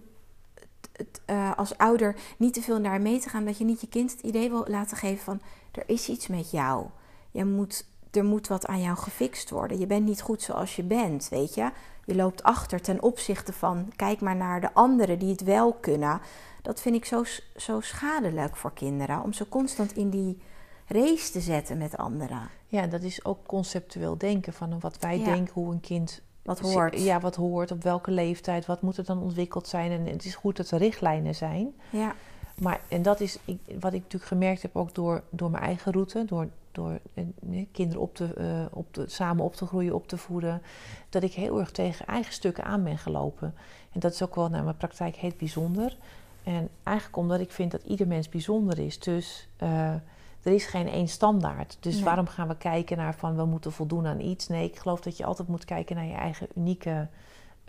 het, uh, als ouder niet te veel naar mee te gaan. Dat je niet je kind het idee wil laten geven van er is iets met jou. Je moet, er moet wat aan jou gefixt worden. Je bent niet goed zoals je bent, weet je. Je loopt achter ten opzichte van kijk maar naar de anderen die het wel kunnen. Dat vind ik zo, zo schadelijk voor kinderen. Om ze constant in die race te zetten met anderen. Ja, dat is ook conceptueel denken van wat wij denken hoe een kind wat hoort. Ja, wat hoort, op welke leeftijd, wat moet er dan ontwikkeld zijn. En het is goed dat er richtlijnen zijn. Ja. Maar, en dat is wat ik natuurlijk gemerkt heb ook door, door mijn eigen route, door, door eh, kinderen op te, uh, op te, samen op te groeien, op te voeden, dat ik heel erg tegen eigen stukken aan ben gelopen. En dat is ook wel naar mijn praktijk heet bijzonder. En eigenlijk omdat ik vind dat ieder mens bijzonder is. Dus uh, er is geen één standaard. Dus waarom gaan we kijken naar van we moeten voldoen aan iets? Nee, ik geloof dat je altijd moet kijken naar je eigen unieke,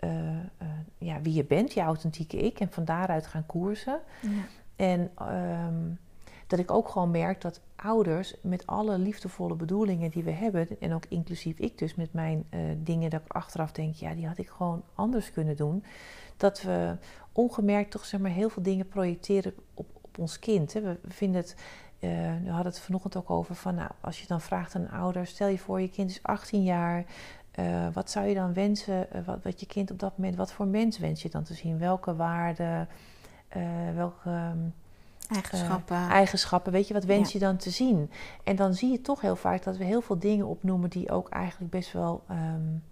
uh, uh, ja, wie je bent, je authentieke ik. En van daaruit gaan koersen. Ja. En um, dat ik ook gewoon merk dat ouders met alle liefdevolle bedoelingen die we hebben, en ook inclusief ik dus met mijn uh, dingen dat ik achteraf denk, ja, die had ik gewoon anders kunnen doen. Dat we ongemerkt toch zeg maar heel veel dingen projecteren op, op ons kind. Hè. We vinden het uh, we hadden het vanochtend ook over van, nou, als je dan vraagt aan een ouder, stel je voor je kind is 18 jaar, uh, wat zou je dan wensen, uh, wat, wat, je kind op dat moment, wat voor mens wens je dan te zien? Welke waarden, welke um, eigenschappen. eigenschappen, weet je, wat wens ja. je dan te zien? En dan zie je toch heel vaak dat we heel veel dingen opnoemen die ook eigenlijk best wel um,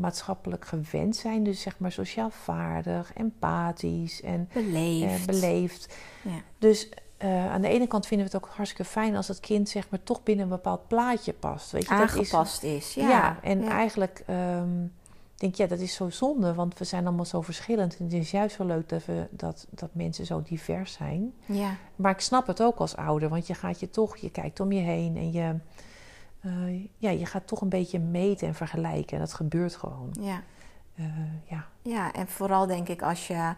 maatschappelijk gewend zijn. Dus zeg maar sociaal vaardig, empathisch en beleefd. beleefd. Ja. Dus uh, aan de ene kant vinden we het ook hartstikke fijn als het kind zeg maar toch binnen een bepaald plaatje past. Weet je, Aangepast dat is, is. Ja, ja en ja. eigenlijk um, denk ik, ja, dat is zo zonde, want we zijn allemaal zo verschillend. En het is juist zo leuk dat, we, dat, dat mensen zo divers zijn. Ja. Maar ik snap het ook als ouder, want je gaat je toch, je kijkt om je heen en je, uh, ja, je gaat toch een beetje meten en vergelijken. En dat gebeurt gewoon. Ja. Uh, ja. ja, en vooral denk ik als je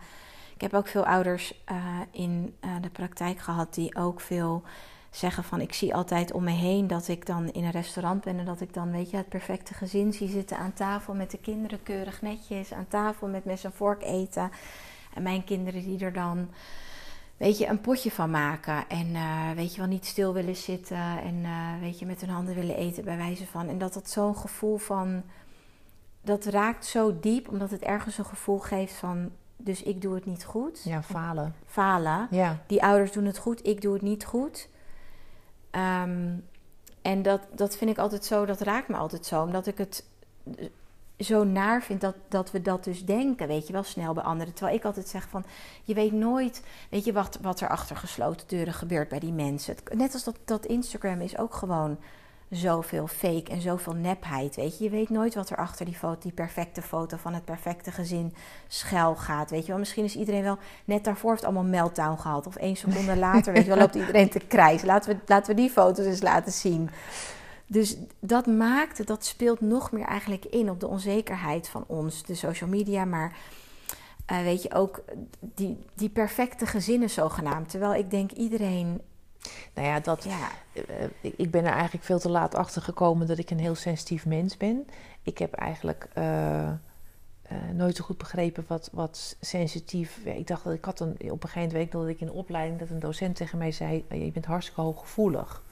ik heb ook veel ouders uh, in uh, de praktijk gehad die ook veel zeggen van ik zie altijd om me heen dat ik dan in een restaurant ben en dat ik dan weet je het perfecte gezin zie zitten. Aan tafel met de kinderen keurig netjes aan tafel met mes en vork eten. En mijn kinderen die er dan weet je een potje van maken en uh, weet je wel niet stil willen zitten en weet je met hun handen willen eten bij wijze van. En dat dat zo'n gevoel van dat raakt zo diep omdat het ergens een gevoel geeft van dus ik doe het niet goed. Ja, falen. Falen. Ja. Die ouders doen het goed, ik doe het niet goed. Um, en dat, dat vind ik altijd zo, dat raakt me altijd zo. Omdat ik het zo naar vind dat, dat we dat dus denken, weet je wel, snel bij anderen. Terwijl ik altijd zeg van, je weet nooit, weet je, wat, wat er achter gesloten deuren gebeurt bij die mensen. Net als dat, dat Instagram is ook gewoon zoveel fake en zoveel nepheid. Weet je, je weet nooit wat er achter die foto, die perfecte foto van het perfecte gezin schuil gaat. Weet je wel, misschien is iedereen wel net daarvoor heeft allemaal meltdown gehad. Of één seconde later, weet je wel, loopt iedereen te krijsen. Laten we, laten we die foto's eens laten zien. Dus dat maakt, dat speelt nog meer eigenlijk in op de onzekerheid van ons, de social media, maar uh, weet je ook die, die perfecte gezinnen zogenaamd. Terwijl ik denk iedereen nou ja, dat, ja. Uh, ik ben er eigenlijk veel te laat achter gekomen dat ik een heel sensitief mens ben. Ik heb eigenlijk uh, uh, nooit zo goed begrepen wat, wat sensitief. Ik dacht dat ik had een, op een gegeven moment dat ik in de opleiding dat een docent tegen mij zei: Je bent hartstikke hooggevoelig.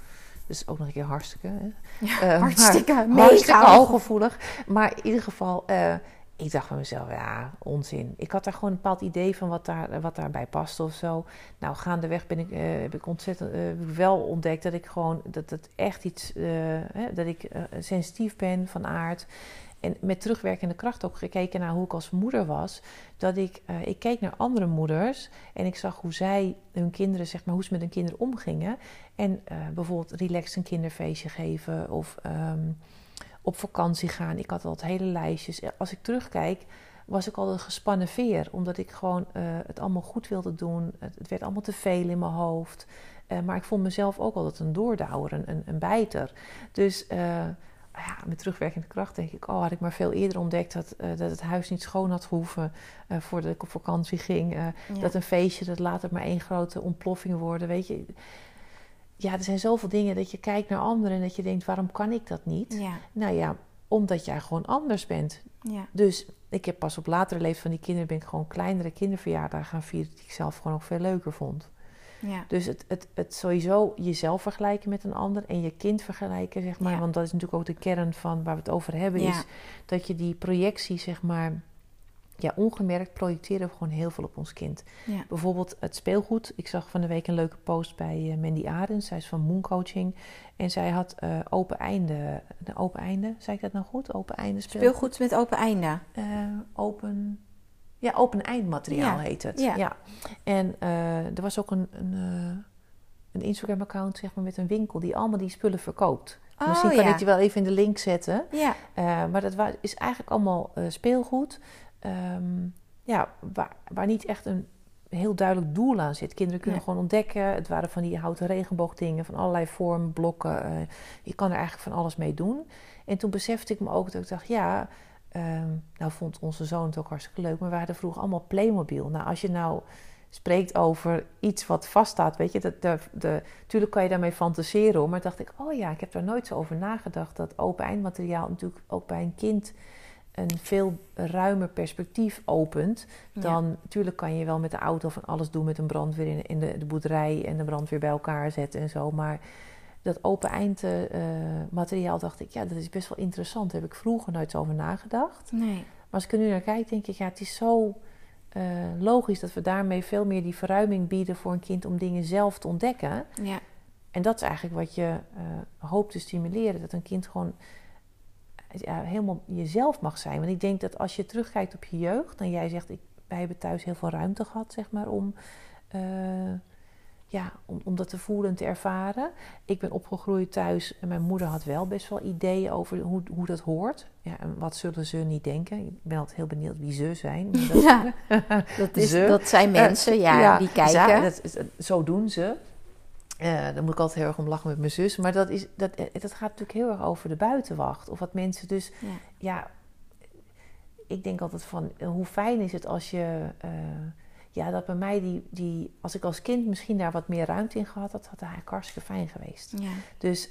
Dus ook nog een keer hartstikke. Hè? Ja, hartstikke, maar, hartstikke hooggevoelig. Maar in ieder geval ik dacht van mezelf, ja, onzin. Ik had daar gewoon een bepaald idee van wat, daar, wat daarbij paste of zo. Nou, gaandeweg ben ik, uh, heb ik ontzettend uh, wel ontdekt dat ik gewoon, dat het echt iets, uh, hè, dat ik sensitief ben van aard. En met terugwerkende kracht ook gekeken naar hoe ik als moeder was. Dat ik, ik keek naar andere moeders en ik zag hoe zij hun kinderen, zeg maar, hoe ze met hun kinderen omgingen. En bijvoorbeeld relaxed een kinderfeestje geven of... Um, op vakantie gaan. Ik had altijd hele lijstjes. Als ik terugkijk, was ik al een gespannen veer. Omdat ik gewoon uh, het allemaal goed wilde doen. Het, het, werd allemaal te veel in mijn hoofd. Uh, maar ik vond mezelf ook altijd een doordouwer, een, een, een bijter. Dus uh, ja, met terugwerkende kracht denk ik... oh, had ik maar veel eerder ontdekt dat, dat het huis niet schoon had gehoeven... voordat ik op vakantie ging. Ja. Dat een feestje, dat later maar één grote ontploffing worden, weet je ja, er zijn zoveel dingen dat je kijkt naar anderen en dat je denkt, waarom kan ik dat niet? Ja. Nou ja, omdat jij gewoon anders bent. Ja. Dus ik heb pas op latere leeftijd van die kinderen ben ik gewoon kleinere kinderverjaardagen gaan vieren die ik zelf gewoon ook veel leuker vond. Ja. Dus het, het, het sowieso jezelf vergelijken met een ander en je kind vergelijken, zeg maar. Want dat is natuurlijk ook de kern van waar we het over hebben, is dat je die projectie, zeg maar, ja, ongemerkt projecteren we gewoon heel veel op ons kind. Ja. Bijvoorbeeld het speelgoed. Ik zag van de week een leuke post bij eh, Mandy Arends. Zij is van Moon Coaching. En zij had eh, open einde. Een open einde, zei ik dat nou goed? Open einde speelgoed. Speelgoed met open einde. Eh, open. Ja, open eindmateriaal Ja, heet het. ja. En er was ook een, een, een Instagram-account zeg maar, met een winkel die allemaal die spullen verkoopt. Oh, Misschien kan ja. ik die wel even in de link zetten. Ja. Maar dat is eigenlijk allemaal speelgoed. Ehm, ja, waar, waar niet echt een heel duidelijk doel aan zit. Kinderen kunnen gewoon ontdekken. Het waren van die houten regenboogdingen van allerlei vormen, blokken. eh, je kan er eigenlijk van alles mee doen. En toen besefte ik me ook dat ik dacht, ja, ehm, nou vond onze zoon het ook hartstikke leuk, maar we hadden vroeger allemaal Playmobil. Nou, als je nou spreekt over iets wat vaststaat, weet je, dat de, de, natuurlijk kan je daarmee fantaseren hoor, maar dacht ik, oh ja, ik heb daar nooit zo over nagedacht dat open eindmateriaal natuurlijk ook bij een kind een veel ruimer perspectief opent Ja. dan natuurlijk kan je wel met de auto van alles doen met een brandweer in, in de, de boerderij en de brandweer bij elkaar zetten en zo. Maar dat open eind eh, materiaal dacht ik, ja, dat is best wel interessant. Daar heb ik vroeger nooit zo over nagedacht. Nee. Maar als ik er nu naar kijk, denk ik, ja, het is zo eh, logisch dat we daarmee veel meer die verruiming bieden voor een kind om dingen zelf te ontdekken. Ja. En dat is eigenlijk wat je eh, hoopt te stimuleren. Dat een kind gewoon ja, helemaal jezelf mag zijn. Want ik denk dat als je terugkijkt op je jeugd... en jij zegt, ik, wij hebben thuis heel veel ruimte gehad, zeg maar... om, eh, ja, om, om dat te voelen en te ervaren. Ik ben opgegroeid thuis en mijn moeder had wel best wel ideeën... over hoe, hoe dat hoort. Ja, en wat zullen ze niet denken? Ik ben altijd heel benieuwd wie ze zijn. Dat- Ja. Dat, is, dat zijn mensen, ja, die kijken. dat zo doen ze. Eh daar moet ik altijd heel erg om lachen met mijn zus. Maar dat, is, dat, eh, dat gaat natuurlijk heel erg over de buitenwacht. Of wat mensen dus... Ja. Ja, ik denk altijd van... eh, Hoe fijn is het als je... ja, dat bij mij die, die... Als ik als kind misschien daar wat meer ruimte in gehad had... had eigenlijk hartstikke fijn geweest. Ja. Dus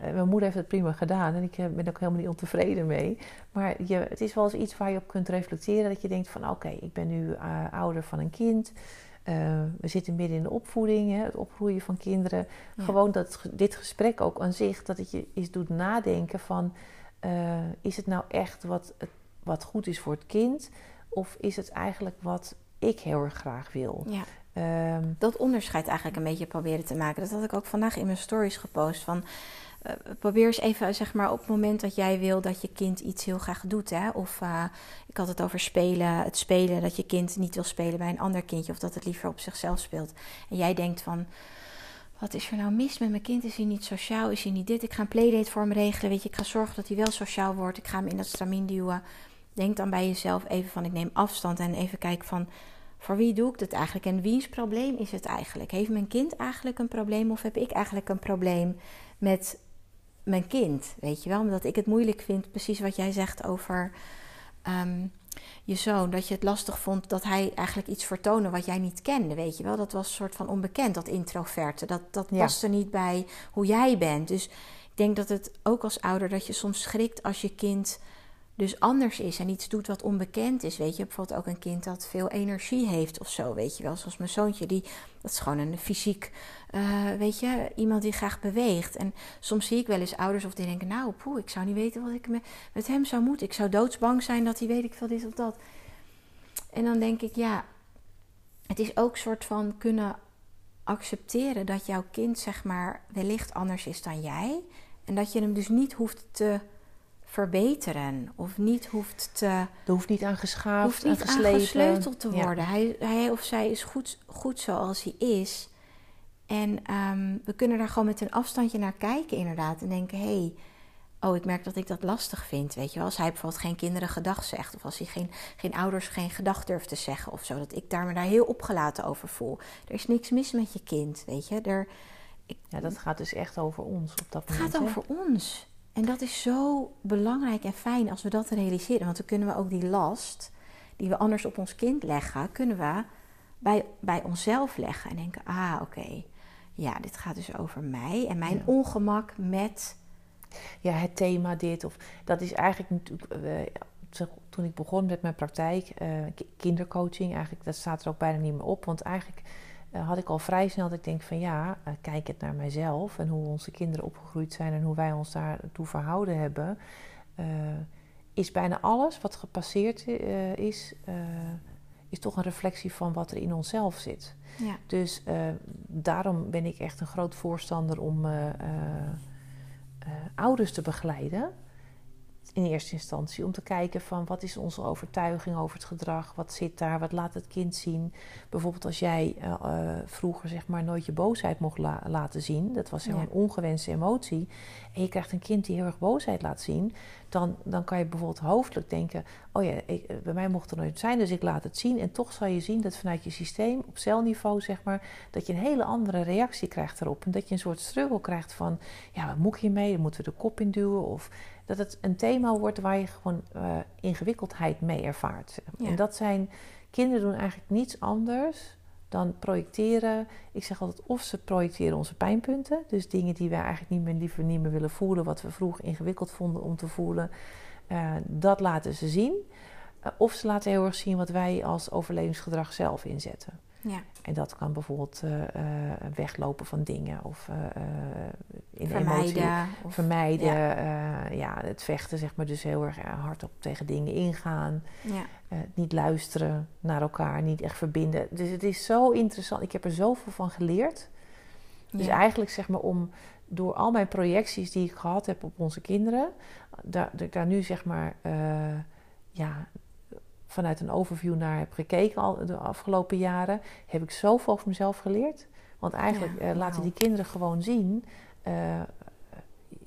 mijn moeder heeft het prima gedaan en ik ben ook helemaal niet ontevreden mee. Maar je, het is wel eens iets waar je op kunt reflecteren. Dat je denkt van oké, ik ben nu ouder van een kind. Eh, we zitten midden in de opvoeding, hè, het opgroeien van kinderen. Ja. Gewoon dat dit gesprek ook aan zich, dat het je eens doet nadenken van... eh, is het nou echt wat, wat goed is voor het kind? Of is het eigenlijk wat ik heel erg graag wil? ja. Ehm, dat onderscheid eigenlijk een beetje proberen te maken. Dat had ik ook vandaag in mijn stories gepost. Van, eh, probeer eens even, zeg maar, op het moment dat jij wil dat je kind iets heel graag doet. Hè? Of eh, ik had het over spelen, het spelen, dat je kind niet wil spelen bij een ander kindje. Of dat het liever op zichzelf speelt. En jij denkt van, wat is er nou mis met mijn kind? Is hij niet sociaal? Is hij niet dit? Ik ga een playdate voor hem regelen. Weet je, ik ga zorgen dat hij wel sociaal wordt. Ik ga hem in dat stramien duwen. Denk dan bij jezelf even van, ik neem afstand en even kijken van voor wie doe ik dit eigenlijk en wiens probleem is het eigenlijk? Heeft mijn kind eigenlijk een probleem of heb ik eigenlijk een probleem met mijn kind? Weet je wel, omdat ik het moeilijk vind, precies wat jij zegt over ehm, je zoon, dat je het lastig vond dat hij eigenlijk iets vertoonde wat jij niet kende, weet je wel? Dat was een soort van onbekend, dat introverte. Dat, dat Ja. paste niet bij hoe jij bent. Dus ik denk dat het ook als ouder dat je soms schrikt als je kind dus anders is en iets doet wat onbekend is. Weet je, bijvoorbeeld ook een kind dat veel energie heeft of zo, weet je wel. Zoals mijn zoontje, die, dat is gewoon een fysiek, eh, weet je, iemand die graag beweegt. En soms zie ik wel eens ouders of die denken, nou, poeh, ik zou niet weten wat ik me, met hem zou moeten. Ik zou doodsbang zijn dat hij weet ik veel dit of dat. En dan denk ik, ja, het is ook soort van kunnen accepteren dat jouw kind, zeg maar, wellicht anders is dan jij. En dat je hem dus niet hoeft te verbeteren of niet hoeft te er hoeft niet aan geschaafd hoeft en niet aan gesleuteld te Ja. worden. Hij, hij of zij is goed, goed zoals hij is. En ehm, we kunnen daar gewoon met een afstandje naar kijken, inderdaad. En denken: hé, hey, oh, ik merk dat ik dat lastig vind. Weet je wel, als hij bijvoorbeeld geen kinderen gedag zegt, of als hij geen, geen ouders geen gedag durft te zeggen of zo, dat ik daar me daar heel opgelaten over voel. Er is niks mis met je kind, weet je. Er, Ja, dat gaat dus echt over ons op dat het moment. gaat hè? over ons. En dat is zo belangrijk en fijn als we dat realiseren. Want dan kunnen we ook die last die we anders op ons kind leggen, kunnen we bij, bij onszelf leggen. En denken, ah oké, ja, dit gaat dus over mij en mijn Ja. ongemak met. ja, het thema dit. Of, dat is eigenlijk natuurlijk. toen ik begon met mijn praktijk, eh, ki- kindercoaching, eigenlijk, dat staat er ook bijna niet meer op. Want eigenlijk eh, had ik al vrij snel dat ik denk van ja, uh, kijk het naar mijzelf en hoe onze kinderen opgegroeid zijn en hoe wij ons daartoe verhouden hebben. Uh, is bijna alles wat gepasseerd is, is toch een reflectie van wat er in onszelf zit. Ja. Dus daarom ben ik echt een groot voorstander om ouders te begeleiden in eerste instantie. Om te kijken van wat is onze overtuiging over het gedrag? Wat zit daar? Wat laat het kind zien? Bijvoorbeeld als jij uh, uh, vroeger zeg maar nooit je boosheid mocht la laten zien. Dat was ja. een ongewenste emotie. En je krijgt een kind die heel erg boosheid laat zien. Dan, dan kan je bijvoorbeeld hoofdelijk denken... oh ja, ik, bij mij mocht er nooit zijn, dus ik laat het zien. En toch zal je zien dat vanuit je systeem, op celniveau zeg maar... dat je een hele andere reactie krijgt erop. En dat je een soort struggle krijgt van... ja, wat moet ik hiermee? Dan moeten we de kop in duwen of dat het een thema wordt waar je gewoon uh, ingewikkeldheid mee ervaart. Ja. En dat zijn, kinderen doen eigenlijk niets anders dan projecteren. Ik zeg altijd, of ze projecteren onze pijnpunten, dus dingen die wij eigenlijk niet meer liever niet meer willen voelen, wat we vroeger ingewikkeld vonden om te voelen, uh, dat laten ze zien. Uh, of ze laten heel erg zien wat wij als overlevingsgedrag zelf inzetten. Ja. En dat kan bijvoorbeeld uh, uh, weglopen van dingen of uh, in vermijden. Emotie, of, vermijden. Ja. ja. het vechten, zeg maar, dus heel erg hardop tegen dingen ingaan. Ja. niet luisteren naar elkaar, niet echt verbinden. Dus het is zo interessant. Ik heb er zoveel van geleerd. Dus Ja. eigenlijk, zeg maar, om door al mijn projecties die ik gehad heb op onze kinderen, daar, dat ik daar nu, zeg maar, ja, vanuit een overview naar heb gekeken al de afgelopen jaren, heb ik zoveel over mezelf geleerd. Want eigenlijk Ja, uh, laten die kinderen gewoon zien uh,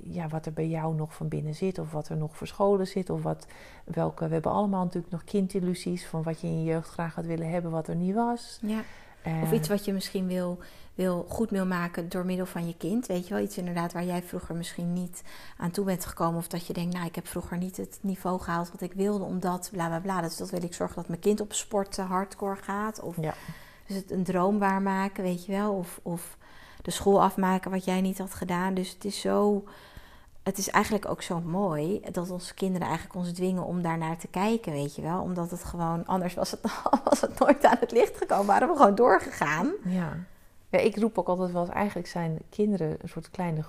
ja, wat er bij jou nog van binnen zit, of wat er nog verscholen zit, of wat, welke. We hebben allemaal natuurlijk nog kindillusies van wat je in je jeugd graag had willen hebben, wat er niet was. Ja. Uh, Of iets wat je misschien wil, wil goed wil maken door middel van je kind. Weet je wel, iets inderdaad waar jij vroeger misschien niet aan toe bent gekomen. Of dat je denkt, nou, ik heb vroeger niet het niveau gehaald wat ik wilde, omdat bla bla bla. Dus dat wil ik zorgen dat mijn kind op sport hardcore gaat. Of Ja. dus het een droom waarmaken, weet je wel. Of, of de school afmaken wat jij niet had gedaan. Dus het is zo. Het is eigenlijk ook zo mooi dat onze kinderen eigenlijk ons dwingen om daarnaar te kijken, weet je wel. Omdat het gewoon, anders was het, was het nooit aan het licht gekomen. Waren we gewoon doorgegaan. Ja. Ja, ik roep ook altijd wel eens, eigenlijk zijn kinderen een soort kleine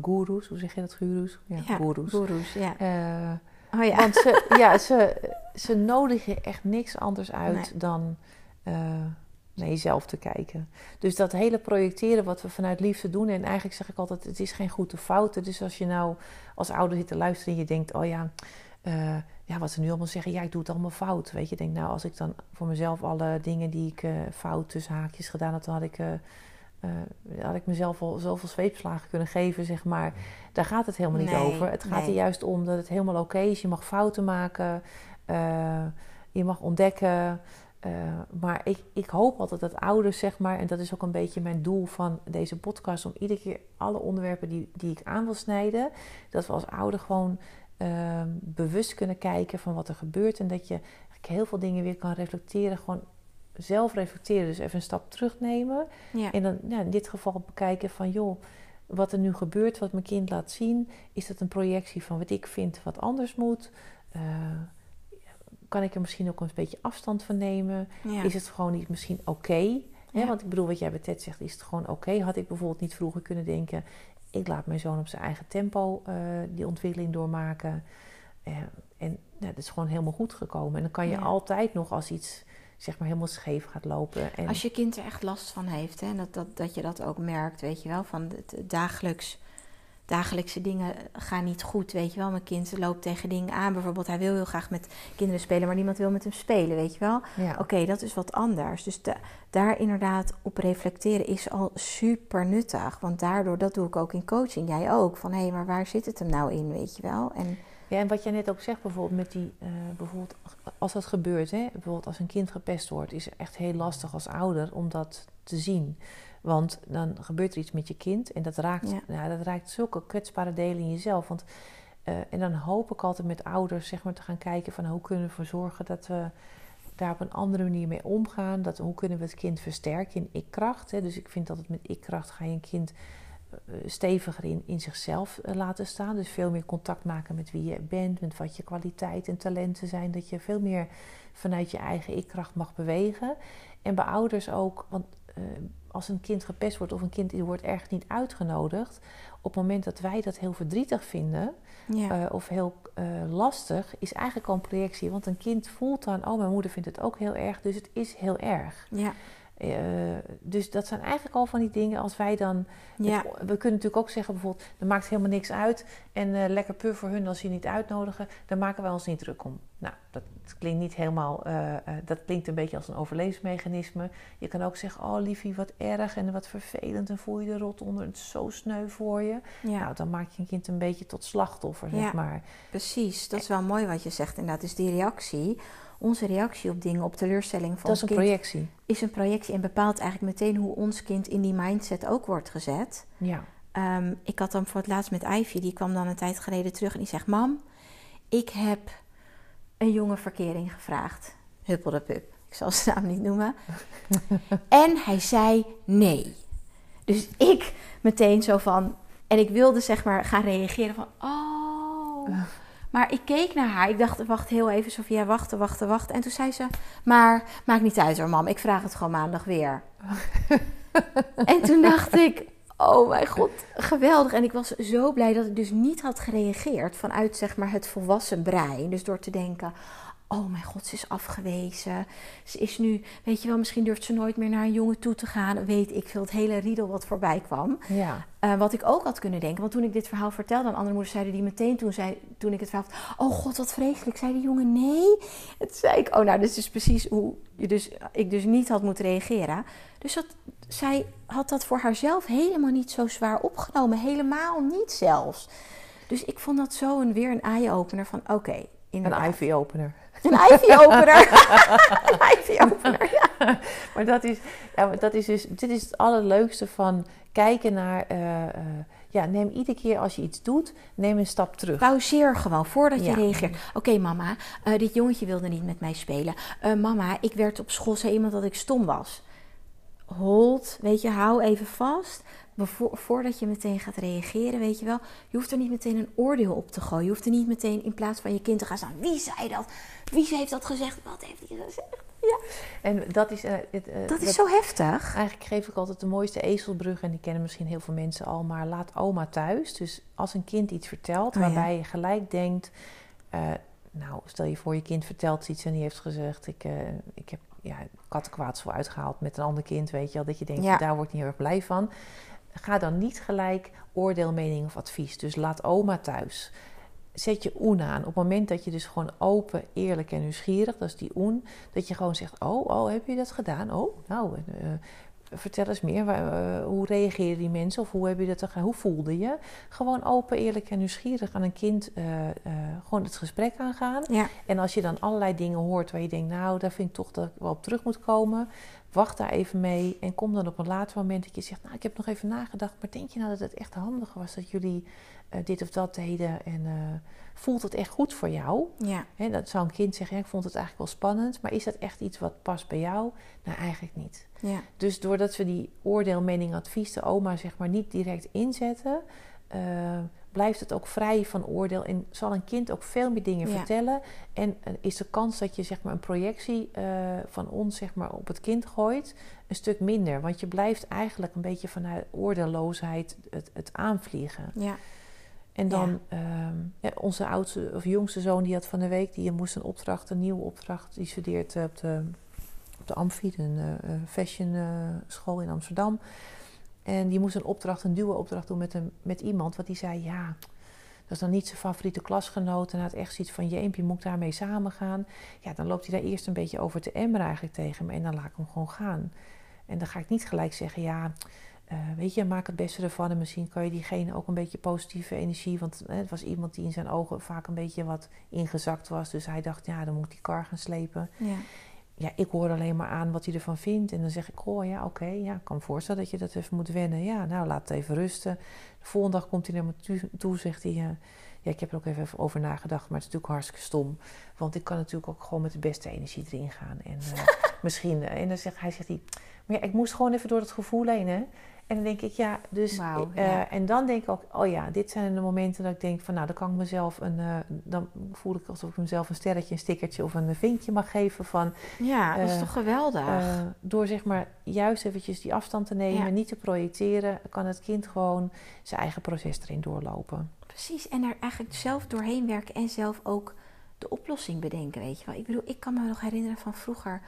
goeroes. Hoe zeg je dat, guru's? Ja, goeroes. Goeroes, ja. Eh, Oh ja. Want ze, ja, ze, ze nodigen echt niks anders uit Nee. dan eh, naar jezelf te kijken. Dus dat hele projecteren wat we vanuit liefde doen... en eigenlijk zeg ik altijd, het is geen goed of fout. Dus als je nou als ouder zit te luisteren en je denkt... oh ja, eh, ja, wat ze nu allemaal zeggen, ja, ik doe het allemaal fout. Weet je, ik denk nou, als ik dan voor mezelf alle dingen die ik eh, fout tussen haakjes gedaan had... dan had ik, eh, had ik mezelf al zoveel zweepslagen kunnen geven, zeg maar. Daar gaat het helemaal niet Nee, over. Het gaat er juist om dat het helemaal oké is. Je mag fouten maken, je mag ontdekken... Maar ik, ik hoop altijd dat ouders, zeg maar, en dat is ook een beetje mijn doel van deze podcast, om iedere keer alle onderwerpen die, die ik aan wil snijden, dat we als ouder gewoon uh, bewust kunnen kijken van wat er gebeurt en dat je heel veel dingen weer kan reflecteren, gewoon zelf reflecteren. Dus even een stap terugnemen ja. en dan ja, in dit geval bekijken van joh, wat er nu gebeurt, wat mijn kind laat zien, is dat een projectie van wat ik vind wat anders moet? Uh, kan ik er misschien ook een beetje afstand van nemen? Ja. Is het gewoon niet misschien oké? Okay? Ja. Want ik bedoel, wat jij bij Ted zegt, is het gewoon oké? Okay? Had ik bijvoorbeeld niet vroeger kunnen denken... ik laat mijn zoon op zijn eigen tempo uh, die ontwikkeling doormaken. Uh, en ja, dat is gewoon helemaal goed gekomen. En dan kan je Ja. altijd nog als iets zeg maar helemaal scheef gaat lopen. En Als je kind er echt last van heeft, hè, dat, dat, dat je dat ook merkt, weet je wel, van het dagelijks, dagelijkse dingen gaan niet goed, weet je wel. Mijn kind loopt tegen dingen aan, bijvoorbeeld hij wil heel graag met kinderen spelen, maar niemand wil met hem spelen, weet je wel. ja. Oké, dat is wat anders. Dus da- daar inderdaad op reflecteren is al super nuttig. Want daardoor, dat doe ik ook in coaching, jij ook. Van hé, hey, maar waar zit het hem nou in, weet je wel? En Ja, en wat jij net ook zegt, bijvoorbeeld met die, uh, bijvoorbeeld als dat gebeurt, hè, bijvoorbeeld als een kind gepest wordt, is het echt heel lastig als ouder om dat te zien. Want dan gebeurt er iets met je kind en dat raakt, Ja. ja. dat raakt zulke kwetsbare delen in jezelf. Want, uh, en dan hoop ik altijd met ouders zeg maar, te gaan kijken van hoe kunnen we ervoor zorgen dat we daar op een andere manier mee omgaan. Dat, hoe kunnen we het kind versterken in ikkracht? Hè? Dus ik vind dat het met ikkracht ga je een kind eh, steviger in, in zichzelf eh, laten staan. Dus veel meer contact maken met wie je bent, met wat je kwaliteit en talenten zijn. Dat je veel meer vanuit je eigen ikkracht mag bewegen. En bij ouders ook, want uh, als een kind gepest wordt of een kind wordt ergens niet uitgenodigd, op het moment dat wij dat heel verdrietig vinden ja. uh, of heel uh, lastig, is eigenlijk al een projectie. Want een kind voelt dan, oh mijn moeder vindt het ook heel erg, dus het is heel erg. Ja. Uh, dus dat zijn eigenlijk al van die dingen als wij dan. Ja. Het, we kunnen natuurlijk ook zeggen bijvoorbeeld: er maakt helemaal niks uit. En lekker puur voor hun als ze je niet uitnodigen, daar maken wij ons niet druk om. Nou, dat klinkt niet helemaal, uh, uh, dat klinkt een beetje als een overlevingsmechanisme. Je kan ook zeggen, oh liefie, wat erg en wat vervelend en voel je de rot onder, het is zo sneu voor je. Ja. Nou, dan maak je een kind een beetje tot slachtoffer, zeg ja, maar. Precies, dat is wel mooi wat je zegt inderdaad. Dus die reactie, onze reactie op dingen, op teleurstelling van Dat is een projectie. Is een projectie en bepaalt eigenlijk meteen hoe ons kind in die mindset ook wordt gezet. Ja. Um, ik had dan voor het laatst met Ivy, die kwam dan een tijd geleden terug en die zegt, mam, ik heb een jonge verkering gevraagd. Huppelde pup. Ik zal zijn naam niet noemen. en hij zei nee. Dus ik meteen zo van. En ik wilde zeg maar gaan reageren van. Oh. Maar ik keek naar haar. Ik dacht, wacht heel even, Sofia, wachten, wachten, wachten. En toen zei ze, maar maakt niet uit hoor, mam. Ik vraag het gewoon maandag weer. en toen dacht ik, oh mijn god, geweldig. En ik was zo blij dat ik dus niet had gereageerd vanuit zeg maar het volwassen brein. Dus door te denken, oh mijn god, ze is afgewezen. Ze is nu, weet je wel, misschien durft ze nooit meer naar een jongen toe te gaan. Weet ik veel, het hele riedel wat voorbij kwam. Ja. Uh, wat ik ook had kunnen denken, want toen ik dit verhaal vertelde aan andere moeders, zeiden die meteen toen, zei, toen ik het verhaal oh god, wat vreselijk. Zei die jongen nee? Toen zei ik, oh nou, dit is precies hoe je dus, ik dus niet had moeten reageren. Dus dat, zij had dat voor haarzelf helemaal niet zo zwaar opgenomen. Helemaal niet zelfs. Dus ik vond dat zo een, weer een eye-opener van oké. Okay, een ivy-opener. Een een ivy-opener, ja. Maar dat is, ja, dat is dus, dit is het allerleukste van kijken naar... Uh, uh, ja, neem iedere keer als je iets doet, neem een stap terug. Pauzeer gewoon voordat je reageert. Oké, mama, uh, dit jongetje wilde niet met mij spelen. mama, ik werd op school, zei iemand dat ik stom was hold, weet je, hou even vast. voordat je meteen gaat reageren, weet je wel. Je hoeft er niet meteen een oordeel op te gooien. Je hoeft er niet meteen in plaats van je kind te gaan staan. Wie zei dat? Wie heeft dat gezegd? Wat heeft hij gezegd? Ja. En dat is, uh, het, uh, dat is zo heftig. Eigenlijk geef ik altijd de mooiste ezelbrug. En die kennen misschien heel veel mensen al. Maar laat oma thuis. Dus als een kind iets vertelt oh, waarbij je gelijk denkt... Uh, nou, stel je voor je kind vertelt iets en die heeft gezegd... ik, ik heb ja, kattenkwaad uitgehaald met een ander kind, weet je wel. Dat je denkt, daar word ik niet heel erg blij van. Ga dan niet gelijk oordeel, mening of advies. Dus laat oma thuis. Zet je oen aan. Op het moment dat je dus gewoon open, eerlijk en nieuwsgierig, dat is die oen, dat je gewoon zegt: Oh, oh, heb je dat gedaan? Oh, nou, uh, vertel eens meer. Uh, hoe reageren die mensen? Of hoe heb je dat gedaan? Hoe voelde je? Gewoon open, eerlijk en nieuwsgierig aan een kind uh, uh, gewoon het gesprek aangaan. Ja. En als je dan allerlei dingen hoort waar je denkt, nou, daar vind ik toch dat ik wel op terug moet komen. Wacht daar even mee en kom dan op een later moment dat je zegt, nou, ik heb nog even nagedacht, maar denk je nou dat het echt handig was dat jullie dit of dat deden? En voelt het echt goed voor jou? Ja. He, dat zou een kind zeggen, ik vond het eigenlijk wel spannend, maar is dat echt iets wat past bij jou? Nou, eigenlijk niet. Ja. Dus doordat we die oordeel, mening, advies, de oma zeg maar niet direct inzetten, uh, blijft het ook vrij van oordeel en zal een kind ook veel meer dingen vertellen. En uh, is de kans dat je zeg maar een projectie uh, van ons zeg maar op het kind gooit een stuk minder, want je blijft eigenlijk een beetje vanuit oordeelloosheid het, het aanvliegen. Ja. En dan ja. ja, onze oudste of jongste zoon die had van de week, die moest een opdracht, een nieuwe opdracht, die studeert op de op de Amfi, een uh, fashion uh, school in Amsterdam. En die moest een opdracht, een duwe opdracht doen met, een, met iemand. Wat die zei, ja, dat is dan niet zijn favoriete klasgenoot. En had echt zoiets van, jeempje, moet daarmee samen gaan? Ja, dan loopt hij daar eerst een beetje over te emmer eigenlijk tegen me. En dan laat ik hem gewoon gaan. En dan ga ik niet gelijk zeggen, ja, uh, weet je, maak het beste ervan. En misschien kan je diegene ook een beetje positieve energie. Want het was iemand die in zijn ogen vaak een beetje wat ingezakt was. Dus hij dacht, ja, dan moet ik die kar gaan slepen. Ja ja, ik hoor alleen maar aan wat hij ervan vindt. En dan zeg ik, oh ja, oké, ja, ik kan me voorstellen dat je dat even moet wennen. Ja, nou, laat het even rusten. De volgende dag komt hij naar me toe, zegt hij... Uh, ja, ik heb er ook even over nagedacht, maar het is natuurlijk hartstikke stom. Want ik kan natuurlijk ook gewoon met de beste energie erin gaan. En uh, misschien, en dan zegt hij, zegt hij, maar ja, ik moest gewoon even door het gevoel heen, hè. En dan denk ik, ja, dus. uh, En dan denk ik ook, oh ja, dit zijn de momenten dat ik denk van, nou, dan kan ik mezelf een. Uh, dan voel ik alsof ik mezelf een sterretje, een stickertje of een vinkje mag geven van. Ja, dat is eh, toch geweldig. door zeg maar juist eventjes die afstand te nemen, ja. niet te projecteren, kan het kind gewoon zijn eigen proces erin doorlopen. Precies, en er eigenlijk zelf doorheen werken en zelf ook de oplossing bedenken, weet je wel. Ik bedoel, ik kan me nog herinneren van vroeger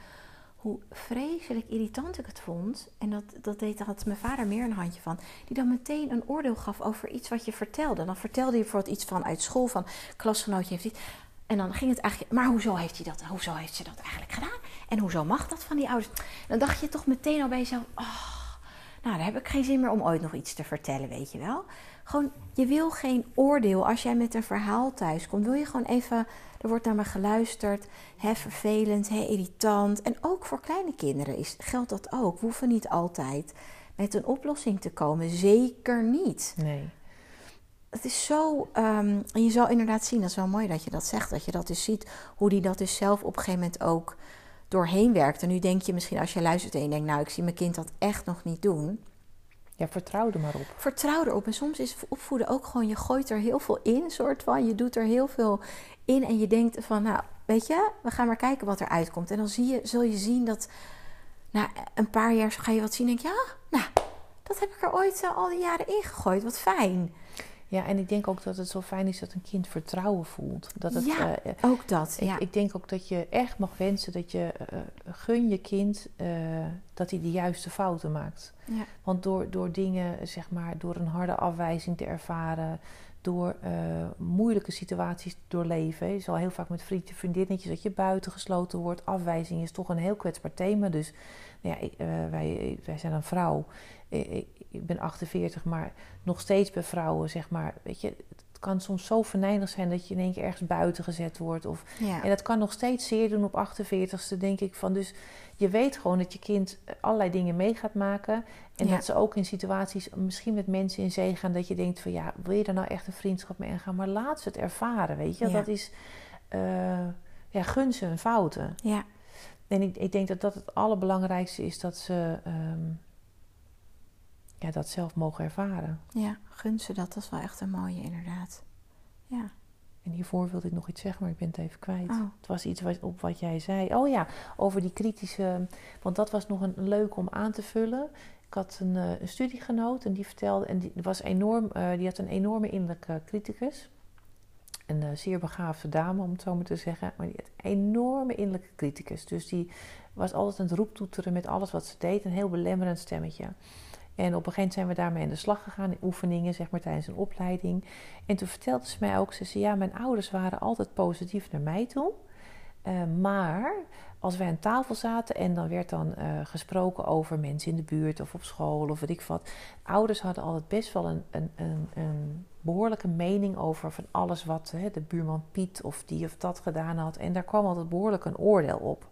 hoe vreselijk irritant ik het vond. En dat, dat deed had mijn vader meer een handje van. Die dan meteen een oordeel gaf over iets wat je vertelde. Dan vertelde je bijvoorbeeld iets van uit school, van klasgenootje heeft iets. En dan ging het eigenlijk, maar hoezo heeft hij dat? Hoezo heeft ze dat eigenlijk gedaan? En hoezo mag dat van die ouders? Dan dacht je toch meteen al bij jezelf, oh, nou, daar heb ik geen zin meer om ooit nog iets te vertellen, weet je wel. Gewoon, je wil geen oordeel. Als jij met een verhaal thuis komt, wil je gewoon even er wordt naar me geluisterd. Hè, vervelend, hè, irritant. En ook voor kleine kinderen is, geldt dat ook. We hoeven niet altijd met een oplossing te komen. Zeker niet. Nee. Het is zo. Um, en je zal inderdaad zien, dat is wel mooi dat je dat zegt. Dat je dat dus ziet. Hoe die dat dus zelf op een gegeven moment ook doorheen werkt. En nu denk je misschien als je luistert en je denkt, nou, ik zie mijn kind dat echt nog niet doen. Ja, vertrouw er maar op. Vertrouw erop. En soms is opvoeden ook gewoon, je gooit er heel veel in, soort van. Je doet er heel veel in en je denkt van, nou, weet je, we gaan maar kijken wat er uitkomt. En dan zie je, zul je zien dat na een paar jaar ga je wat zien en denk je, ja, nou, dat heb ik er ooit uh, al die jaren ingegooid. Wat fijn. Ja, en ik denk ook dat het zo fijn is dat een kind vertrouwen voelt. Dat het, ja, uh, ook dat. Ja. Ik, denk ook dat je echt mag wensen dat je uh, gun je kind dat hij de juiste fouten maakt. Ja. Want door, door dingen, zeg maar, door een harde afwijzing te ervaren, door moeilijke situaties doorleven. Je zal heel vaak met vriendjes, vriendinnetjes dat je buiten gesloten wordt. Afwijzing is toch een heel kwetsbaar thema. Dus nou ja, wij, wij zijn een vrouw. Ik, ik, ben 48, maar nog steeds bij vrouwen, zeg maar. Weet je, het kan soms zo venijnig zijn dat je in één keer ergens buiten gezet wordt. Of, ja. En dat kan nog steeds zeer doen op 48ste, denk ik. Van, dus je weet gewoon dat je kind allerlei dingen mee gaat maken. En dat ze ook in situaties, misschien met mensen in zee gaan, dat je denkt van ja, wil je er nou echt een vriendschap mee aangaan? Maar laat ze het ervaren, weet je. Ja. Dat is, uh, ja, gun ze hun fouten. Ja. En ik, ik denk dat dat het allerbelangrijkste is dat ze um, ja, dat zelf mogen ervaren. Ja, gun ze dat. Dat is wel echt een mooie, inderdaad. Ja. En hiervoor wilde ik nog iets zeggen, maar ik ben het even kwijt. Oh. Het was iets wat, op wat jij zei. Oh ja, over die kritische. Want dat was nog een, leuk om aan te vullen. Ik had een, uh, een studiegenoot en die vertelde. En die was enorm. Uh, die had een enorme innerlijke criticus. Een uh, zeer begaafde dame, om het zo maar te zeggen. Maar die had een enorme innerlijke criticus. Dus die was altijd aan het roeptoeteren met alles wat ze deed. Een heel belemmerend stemmetje. En op een gegeven moment zijn we daarmee aan de slag gegaan in oefeningen, zeg maar tijdens een opleiding. En toen vertelde ze mij ook, ze zei ja, mijn ouders waren altijd positief naar mij toe. Uh, maar als wij aan tafel zaten en dan werd dan uh, gesproken over mensen in de buurt of op school of weet ik wat. Ouders hadden altijd best wel een, een, een, een behoorlijke mening over van alles wat hè, de buurman Piet of die of dat gedaan had. En daar kwam altijd behoorlijk een oordeel op.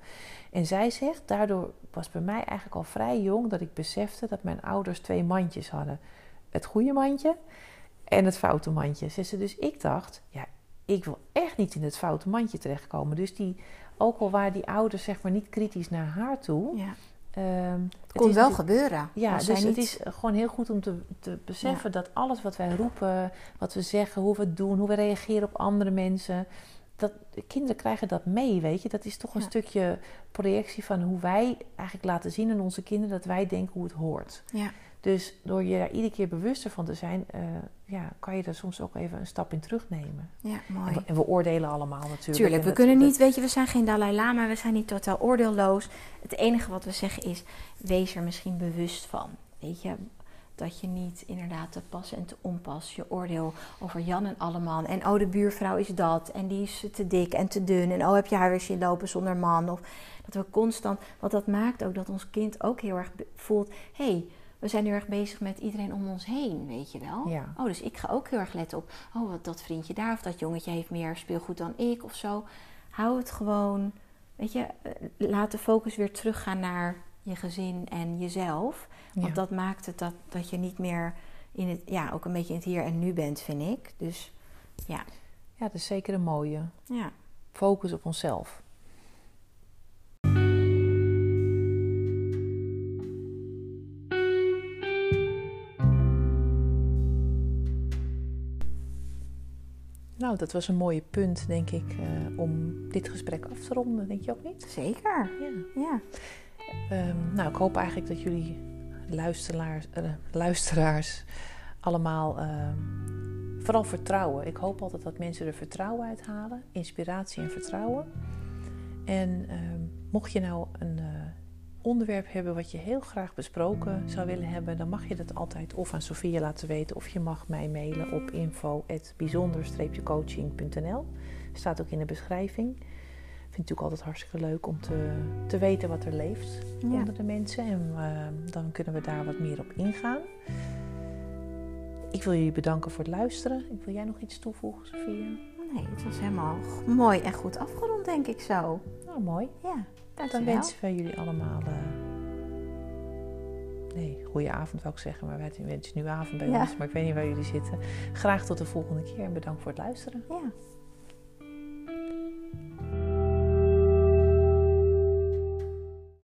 En zij zegt, daardoor was bij mij eigenlijk al vrij jong dat ik besefte dat mijn ouders twee mandjes hadden. Het goede mandje en het foute mandje. Dus ik dacht, ja, ik wil echt niet in het foute mandje terechtkomen. Dus die, ook al waren die ouders zeg maar niet kritisch naar haar toe. Ja. Um, het kon wel gebeuren. Ja, dus niet... het is gewoon heel goed om te, te beseffen ja. dat alles wat wij roepen, wat we zeggen, hoe we het doen, hoe we reageren op andere mensen, dat kinderen krijgen dat mee, weet je. Dat is toch een Ja. stukje projectie van hoe wij eigenlijk laten zien aan onze kinderen dat wij denken hoe het hoort. Ja. Dus door je daar iedere keer bewuster van te zijn, eh, ja, kan je er soms ook even een stap in terugnemen. Ja, En mooi. we, en we oordelen allemaal natuurlijk. Tuurlijk, we kunnen niet, weet je, we zijn geen Dalai Lama, we zijn niet totaal oordeelloos. Het enige wat we zeggen is, wees er misschien bewust van. Weet je, dat je niet inderdaad te pas en te onpas je oordeel over Jan en Alleman. En oh, de buurvrouw is dat en die is te dik en te dun. En oh, heb je haar weer zien lopen zonder man. Of dat we constant, want dat maakt ook dat ons kind ook heel erg voelt, hé, hey, we zijn heel erg bezig met iedereen om ons heen, weet je wel. Ja. Oh, dus ik ga ook heel erg letten op, oh, wat dat vriendje daar of dat jongetje heeft meer speelgoed dan ik of zo. Hou het gewoon weet je, eh, laat de focus weer teruggaan naar je gezin en jezelf. Want Ja. dat maakt het dat, dat je niet meer in het, ja, ook een beetje in het hier en nu bent, vind ik. Dus ja, ja, dat is zeker een mooie. ja. Focus op onszelf. Nou, dat was een mooie punt, denk ik, eh, om dit gesprek af te ronden. Denk je ook niet? zeker. Ja. Ja. Ehm, nou, ik hoop eigenlijk dat jullie luisteraars, eh, luisteraars allemaal ehm, vooral vertrouwen. Ik hoop altijd dat mensen er vertrouwen uit halen, inspiratie en vertrouwen. En ehm, mocht je nou een eh, onderwerp hebben wat je heel graag besproken zou willen hebben, dan mag je dat altijd of aan Sofia laten weten of je mag mij mailen op info@bijzonder-coaching.nl. Staat ook in de beschrijving. Ik vind het natuurlijk altijd hartstikke leuk om te, te weten wat er leeft Ja. onder de mensen. En eh, dan kunnen we daar wat meer op ingaan. Ik wil jullie bedanken voor het luisteren. Ik wil jij nog iets toevoegen, Sofia? Nee, het was helemaal mooi en goed afgerond, denk ik zo. Nou, mooi. Ja, Dan dankjewel. wensen we jullie allemaal... eh, Nee, goede avond wou ik zeggen, maar wij wensen nu avond bij Ja. ons. Maar ik weet niet waar jullie zitten. Graag tot de volgende keer en bedankt voor het luisteren. Ja,